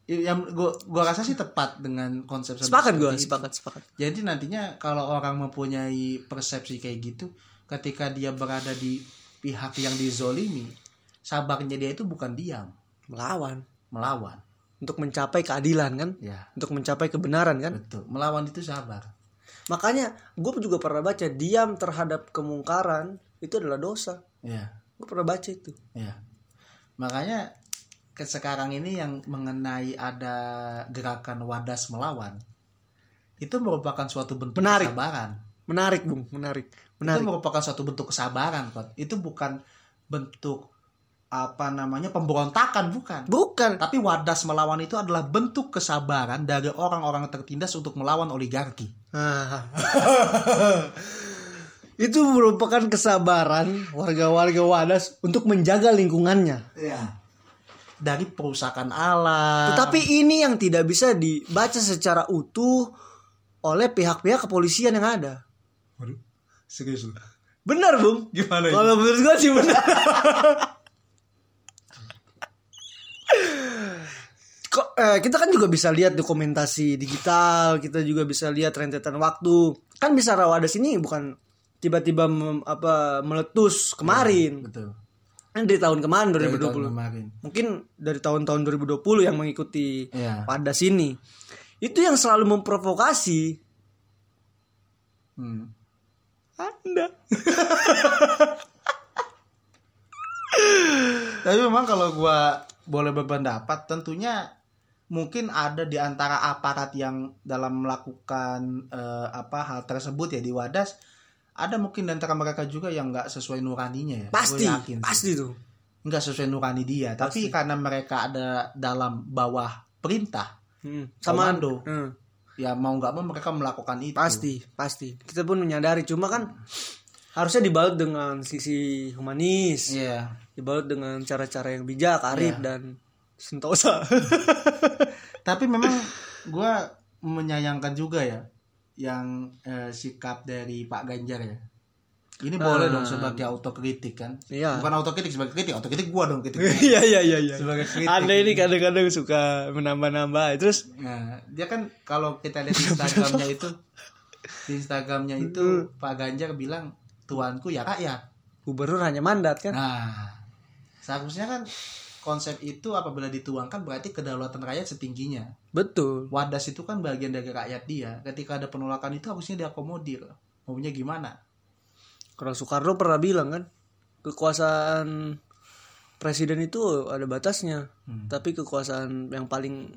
Yang gua gua rasa sih tepat dengan konsep Sepakat gue, itu. sepakat, sepakat. Jadi nantinya kalau orang mempunyai persepsi kayak gitu, ketika dia berada di pihak yang dizolimi, sabarnya dia itu bukan diam, Melawan melawan. untuk mencapai keadilan kan? Ya, Untuk mencapai kebenaran kan? betul. Melawan itu sabar. Makanya gue juga pernah baca diam terhadap kemungkaran itu adalah dosa. Ya, Gue pernah baca itu. ya. Makanya ke sekarang ini yang mengenai ada gerakan wadas melawan itu merupakan suatu bentuk Menarik. kesabaran. Menarik, Bung, menarik. Itu Menarik. merupakan suatu bentuk kesabaran, Kot. Itu bukan bentuk apa namanya pemberontakan bukan. Bukan. Tapi wadas melawan itu adalah bentuk kesabaran dari orang-orang tertindas untuk melawan oligarki. Ah. (laughs) itu merupakan kesabaran warga-warga Wadas untuk menjaga lingkungannya. Iya. Dari perusakan alam. Tetapi ini yang tidak bisa dibaca secara utuh oleh pihak-pihak kepolisian yang ada. Waduh, serius lu. Benar, Bung. Gimana? Kalau menurut gua sih benar. Kok eh, kita kan juga bisa lihat dokumentasi digital, kita juga bisa lihat rentetan waktu. Kan bisa Rawadas ini bukan tiba-tiba mem- apa meletus kemarin. Betul. Kan dari tahun kemarin Dari tahun 2020. kemarin. Mungkin dari tahun-tahun 2020 yang mengikuti Iya. Wadas ini. Itu yang selalu memprovokasi Hmm. Anda. Tapi memang kalau gua boleh berpendapat tentunya mungkin ada di antara aparat yang dalam melakukan eh, apa hal tersebut ya di Wadas ada mungkin di antara mereka juga yang nggak sesuai nuraninya ya. Pasti, yakin pasti tuh. nggak sesuai nurani dia tapi karena mereka ada dalam bawah perintah Hmm, sama Komando. Hmm, ya mau nggak mau mereka melakukan itu. Pasti pasti. Kita pun menyadari. Cuma kan harusnya dibalut dengan sisi humanis. Iya. Dibalut dengan cara-cara yang bijak arif dan sentosa. (laughs) Tapi memang gue menyayangkan juga ya yang eh, sikap dari Pak Ganjar ya ini boleh dong sebagai autokritik kan Iya. bukan autokritik sebagai kritik autokritik gua dong kritik (laughs) iya iya iya iya sebagai kritik anda ini kadang-kadang suka menambah-nambah terus Nah, dia kan kalau kita lihat (laughs) Instagramnya itu, di Instagramnya itu Pak Ganjar bilang tuanku ya rakyat. gubernur hanya mandat kan Nah, seharusnya kan konsep itu apabila dituangkan berarti kedaulatan rakyat setingginya. betul Wadas itu kan bagian dari rakyat dia. Ketika ada penolakan itu harusnya diakomodir. Maunya gimana? Kalau Soekarno pernah bilang kan kekuasaan presiden itu ada batasnya Hmm. tapi kekuasaan yang paling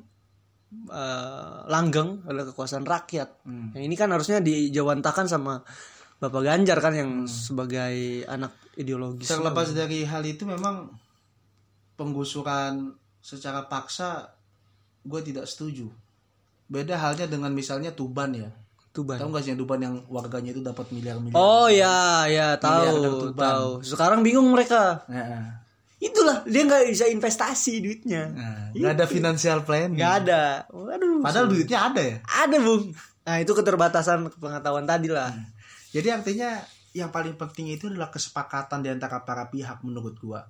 eh, langgeng adalah kekuasaan rakyat Hmm. yang ini kan harusnya dijawantakan sama Bapak Ganjar kan yang sebagai anak ideologis Terlepas dari hal itu memang penggusuran secara paksa gue tidak setuju. Beda halnya dengan misalnya Tuban ya. Tuban Tahu nggak sih yang Tuban yang warganya itu dapat miliar-miliar? oh ya ya tahu tahu. Sekarang bingung mereka. Nah, itulah dia nggak bisa investasi duitnya. Nah, nggak ada financial plan. nggak ada. Waduh. Padahal duitnya ada ya. ada bung. Nah itu keterbatasan pengetahuan tadi lah. Jadi artinya yang paling penting itu adalah kesepakatan di antara para pihak menurut gua.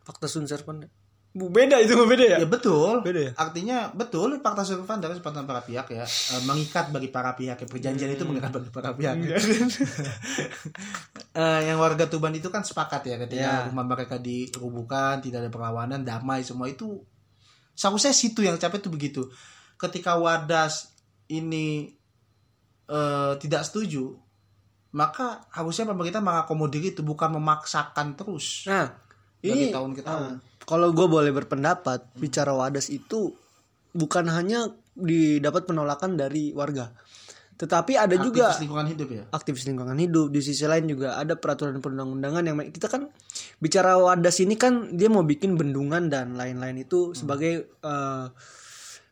fakta sun Bu, beda itu beda ya Ya betul. Beda ya? Artinya betul fakta survei dari kesepakatan para pihak ya eh, mengikat bagi para pihak. Ya, perjanjian itu mengikat bagi para pihak. (laughs) Eh, yang warga Tuban itu kan sepakat ya ketika Ya. rumah mereka dirubuhkan, tidak ada perlawanan, damai semua itu. Seharusnya situ yang capek itu begitu. Ketika Wadas ini eh, tidak setuju, maka harusnya pemerintah mengakomodir itu bukan memaksakan terus nah dari ini tahun ke tahun. ah, kalau gue boleh berpendapat bicara wadas itu bukan hanya didapat penolakan dari warga. Tetapi ada juga Aktivis lingkungan hidup ya. aktivis lingkungan hidup. Di sisi lain juga ada peraturan perundang-undangan yang kita kan bicara wadas ini kan dia mau bikin bendungan dan lain-lain itu sebagai eh,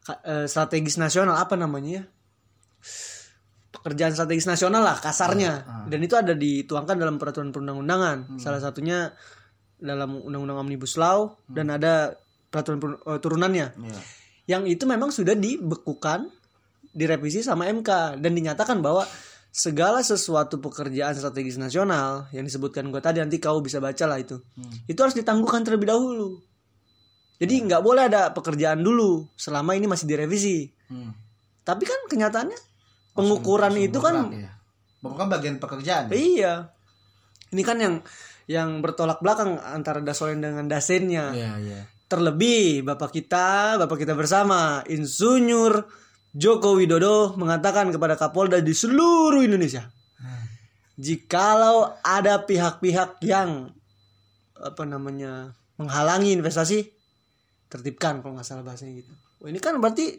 ka- eh, strategis nasional. Apa namanya ya? Pekerjaan strategis nasional lah kasarnya. Dan itu ada dituangkan dalam peraturan perundang-undangan. Salah satunya dalam undang-undang omnibus law dan ada peraturan per- eh, turunannya Iya. yang itu memang sudah dibekukan direvisi sama MK dan dinyatakan bahwa segala sesuatu pekerjaan strategis nasional yang disebutkan gue tadi nanti kau bisa baca lah itu itu harus ditangguhkan terlebih dahulu jadi nggak boleh ada pekerjaan dulu selama ini masih direvisi Hmm. tapi kan kenyataannya pengukuran itu kan ya. Bukan bagian pekerjaan. ya? iya ini kan yang yang bertolak belakang antara Dasolen dengan Dasennya Iya, iya. Terlebih Bapak kita, Bapak kita bersama Insinyur Joko Widodo mengatakan kepada Kapolda di seluruh Indonesia. Jikalau ada pihak-pihak yang apa namanya menghalangi investasi, tertibkan kalau nggak salah bahasanya gitu. Wah, ini kan berarti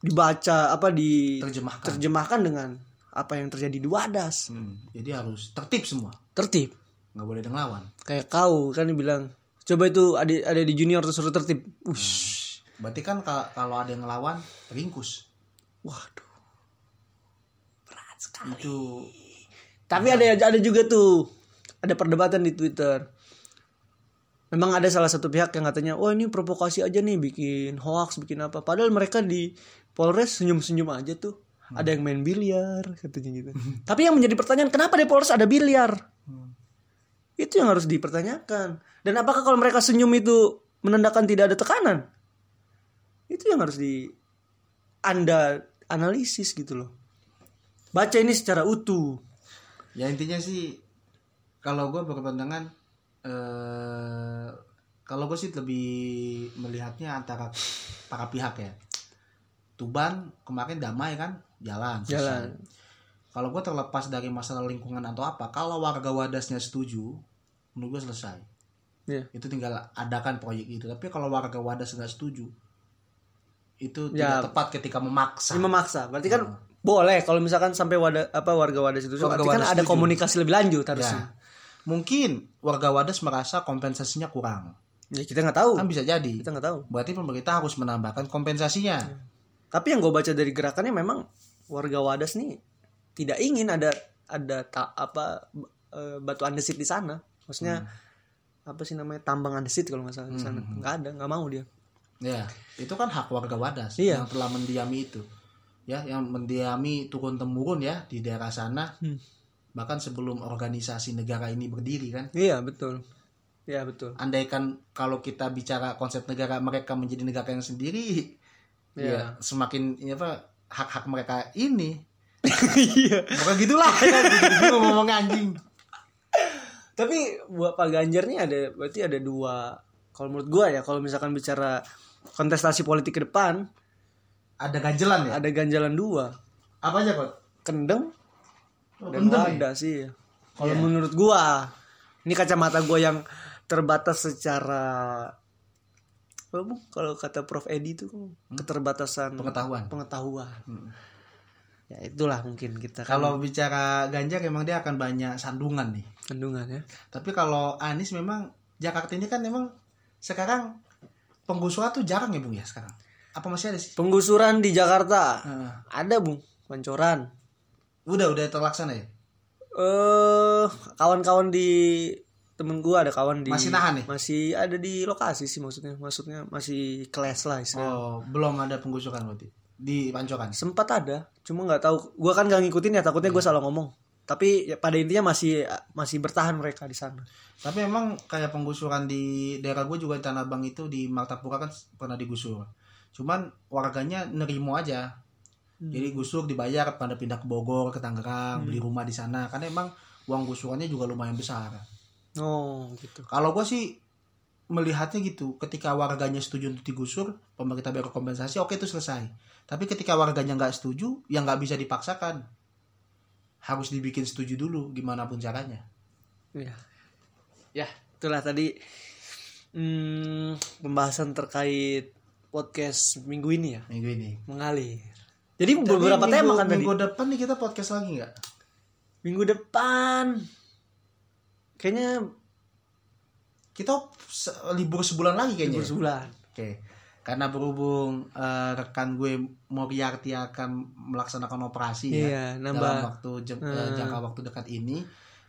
dibaca apa Terjemahkan. diterjemahkan dengan apa yang terjadi di Wadas. Hmm, Jadi harus tertib semua. Tertib. Nggak boleh ada ngelawan. Kayak kau kan dibilang coba itu ada ada di junior terus tertib. Ush. Berarti kan ka- kalau ada yang ngelawan, ringkus. Waduh. Berat sekali. Itu Tapi ada ada juga tuh ada perdebatan di Twitter. Memang ada salah satu pihak yang katanya, "Oh, ini provokasi aja nih bikin hoax, bikin apa." Padahal mereka di Polres senyum-senyum aja tuh. Ada yang main biliar katanya gitu. (laughs) Tapi yang menjadi pertanyaan, kenapa di Polres ada biliar? Itu yang harus dipertanyakan. Dan apakah kalau mereka senyum itu menandakan tidak ada tekanan? Itu yang harus di Anda analisis gitu loh. Baca ini secara utuh. ya intinya sih kalau gue berpandangan eh kalau gue sih lebih melihatnya antara para pihak ya. Tuban kemarin damai kan jalan. Jalan. Kalau gue terlepas dari masalah lingkungan atau apa, kalau warga wadasnya setuju, menurut gue selesai. Iya. Itu tinggal adakan proyek itu. Tapi kalau warga wadas nggak setuju, itu Ya. tidak tepat ketika memaksa. Ini memaksa. Berarti kan boleh kalau misalkan sampai wadah apa warga wadah itu Warga berarti kan ada komunikasi lebih lanjut harusnya. Ya. mungkin warga Wadas merasa kompensasinya kurang. Ya kita nggak tahu. Kan bisa jadi. Kita nggak tahu. Berarti pemerintah harus menambahkan kompensasinya. Tapi yang gue baca dari gerakannya memang warga Wadas nih tidak ingin ada ada ta, apa eh, batu andesit di sana. Maksudnya apa sih namanya tambang andesit kalau nggak salah di sana. Nggak ada, nggak mau dia. Ya, itu kan hak warga Wadas Iya. yang telah mendiami itu. Ya, yang mendiami turun temurun ya di daerah sana. Hmm. Bahkan sebelum organisasi negara ini berdiri kan. Iya betul. Iya betul. Andaikan kalau kita bicara konsep negara mereka menjadi negara yang sendiri, Iya. ya semakin ya apa hak-hak mereka ini. Iya. Pokoknya gitulah (laughs) gitu ngomong anjing. Tapi buat Pak Ganjar nih ada berarti ada dua. Kalau menurut gua ya kalau misalkan bicara kontestasi politik ke depan Ada ganjelan ya? ada ganjalan dua. Apa aja kok? Kendeng Oh, dan bener ya? Sih. Kalau Iya. menurut gua ini kacamata gua yang terbatas secara kalau kata Prof Edi itu keterbatasan Pengetahuan. pengetahuan. Hmm. Ya itulah mungkin kita kan Kalau bicara Ganjar emang dia akan banyak sandungan nih. kandungan ya. Tapi kalau Anies memang Jakarta ini kan memang sekarang penggusuran tuh jarang ya Bung ya sekarang. Apa masih ada sih? Penggusuran di Jakarta Heeh. ada Bung, pancoran. Udah udah terlaksana ya? eh kawan-kawan di temen gua ada kawan di Masih nahan nih? masih ada di lokasi sih maksudnya maksudnya masih kelas lah istilahnya. Oh, belum ada penggusuran berarti. Di Pancoran. sempat ada cuma nggak tahu gua kan gak ngikutin ya takutnya gua salah ngomong tapi ya, pada intinya masih masih bertahan mereka di sana Tapi emang kayak penggusuran di daerah gue juga di Tanah Abang itu di Martapura kan pernah digusur. Cuman warganya nerimo aja. Jadi gusur dibayar pada pindah ke Bogor, ke Tangerang, beli rumah di sana. Karena emang uang gusurannya juga lumayan besar. oh gitu Kalau gue sih melihatnya gitu, ketika warganya setuju untuk digusur, pemerintah bayar kompensasi, oke itu selesai. Tapi ketika warganya nggak setuju, ya nggak bisa dipaksakan. Harus dibikin setuju dulu, gimana pun caranya. ya ya itulah tadi hmm, pembahasan terkait podcast minggu ini ya Minggu ini. mengalir jadi Tapi beberapa minggu, tema kan tadi Minggu depan nih kita podcast lagi nggak? minggu depan kayaknya Kita se- libur sebulan lagi kayaknya. libur sebulan. Oke. Karena berhubung eh, rekan gue Moriarty akan melaksanakan operasi ya iya dalam nambah waktu jem- eh, jangka waktu dekat ini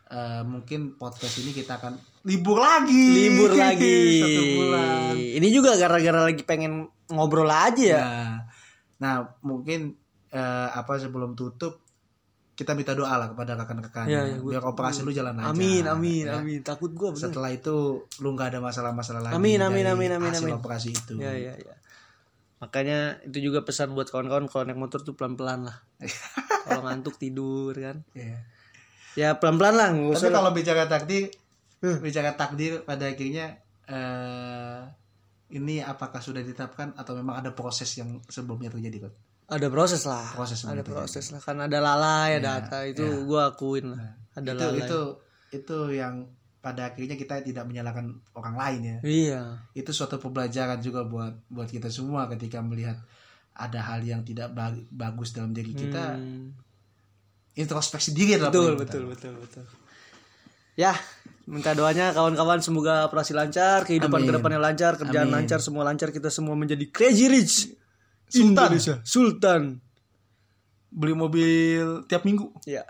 eh, mungkin podcast ini kita akan libur lagi. Libur (laughs) lagi. Satu bulan. Ini juga gara-gara lagi pengen ngobrol aja ya. Nah, nah mungkin eh, apa sebelum tutup kita minta doa lah kepada rekan-rekan iya, gua- biar operasi lu jalan aja amin amin ya. amin takut gua bener setelah itu lu nggak ada masalah-masalah lagi Amin, amin, dari amin, amin, hasil amin. operasi itu ya ya ya makanya itu juga pesan buat kawan-kawan kalau naik motor tuh pelan-pelan lah (laughs) kalau ngantuk tidur kan Iya. ya pelan-pelan lah nggak tapi usah kalau bicara takdir Hmm. bicara takdir pada akhirnya eh ini apakah sudah ditetapkan atau memang ada proses yang sebelumnya terjadi kok ada proses lah. Proses ada proses lah. Kan ada lalai ada Ya, apa itu ya. gua akuin lah. Ada itu lalai. itu itu yang pada akhirnya kita tidak menyalahkan orang lain ya. Iya. Itu suatu pembelajaran juga buat buat kita semua ketika melihat ada hal yang tidak ba- bagus dalam diri kita. Hmm. introspeksi diri adalah betul betul utama. betul betul. Ya minta doanya kawan-kawan semoga operasi lancar kehidupan Amin. ke depannya lancar kerjaan Amin. lancar semua lancar kita semua menjadi crazy rich Sultan. Indonesia. Sultan. Beli mobil tiap minggu. (laughs) Ya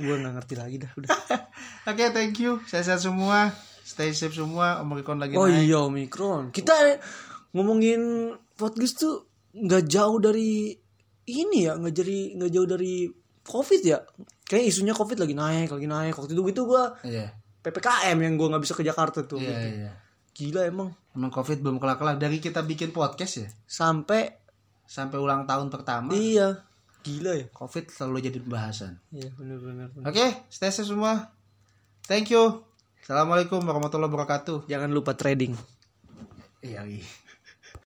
gue nggak ngerti lagi dah udah. (laughs) Oke thank you. Saya sehat semua. Stay safe semua. Om Rikon lagi oh naik. iya omikron. Kita ngomongin podcast tuh nggak jauh dari ini ya nggak jadi nggak jauh dari covid ya. Kayak isunya covid lagi naik lagi naik. Waktu itu gitu gua iya. Ppkm yang gua nggak bisa ke Jakarta tuh. Iya iya gila emang. Emang covid belum kelar-kelar. Dari kita bikin podcast ya? Sampai sampai ulang tahun pertama. Iya. Gila ya. Covid selalu jadi pembahasan. Iya bener-bener oke stay safe semua. Thank you. Assalamualaikum warahmatullahi wabarakatuh. Jangan lupa trading. Iya iya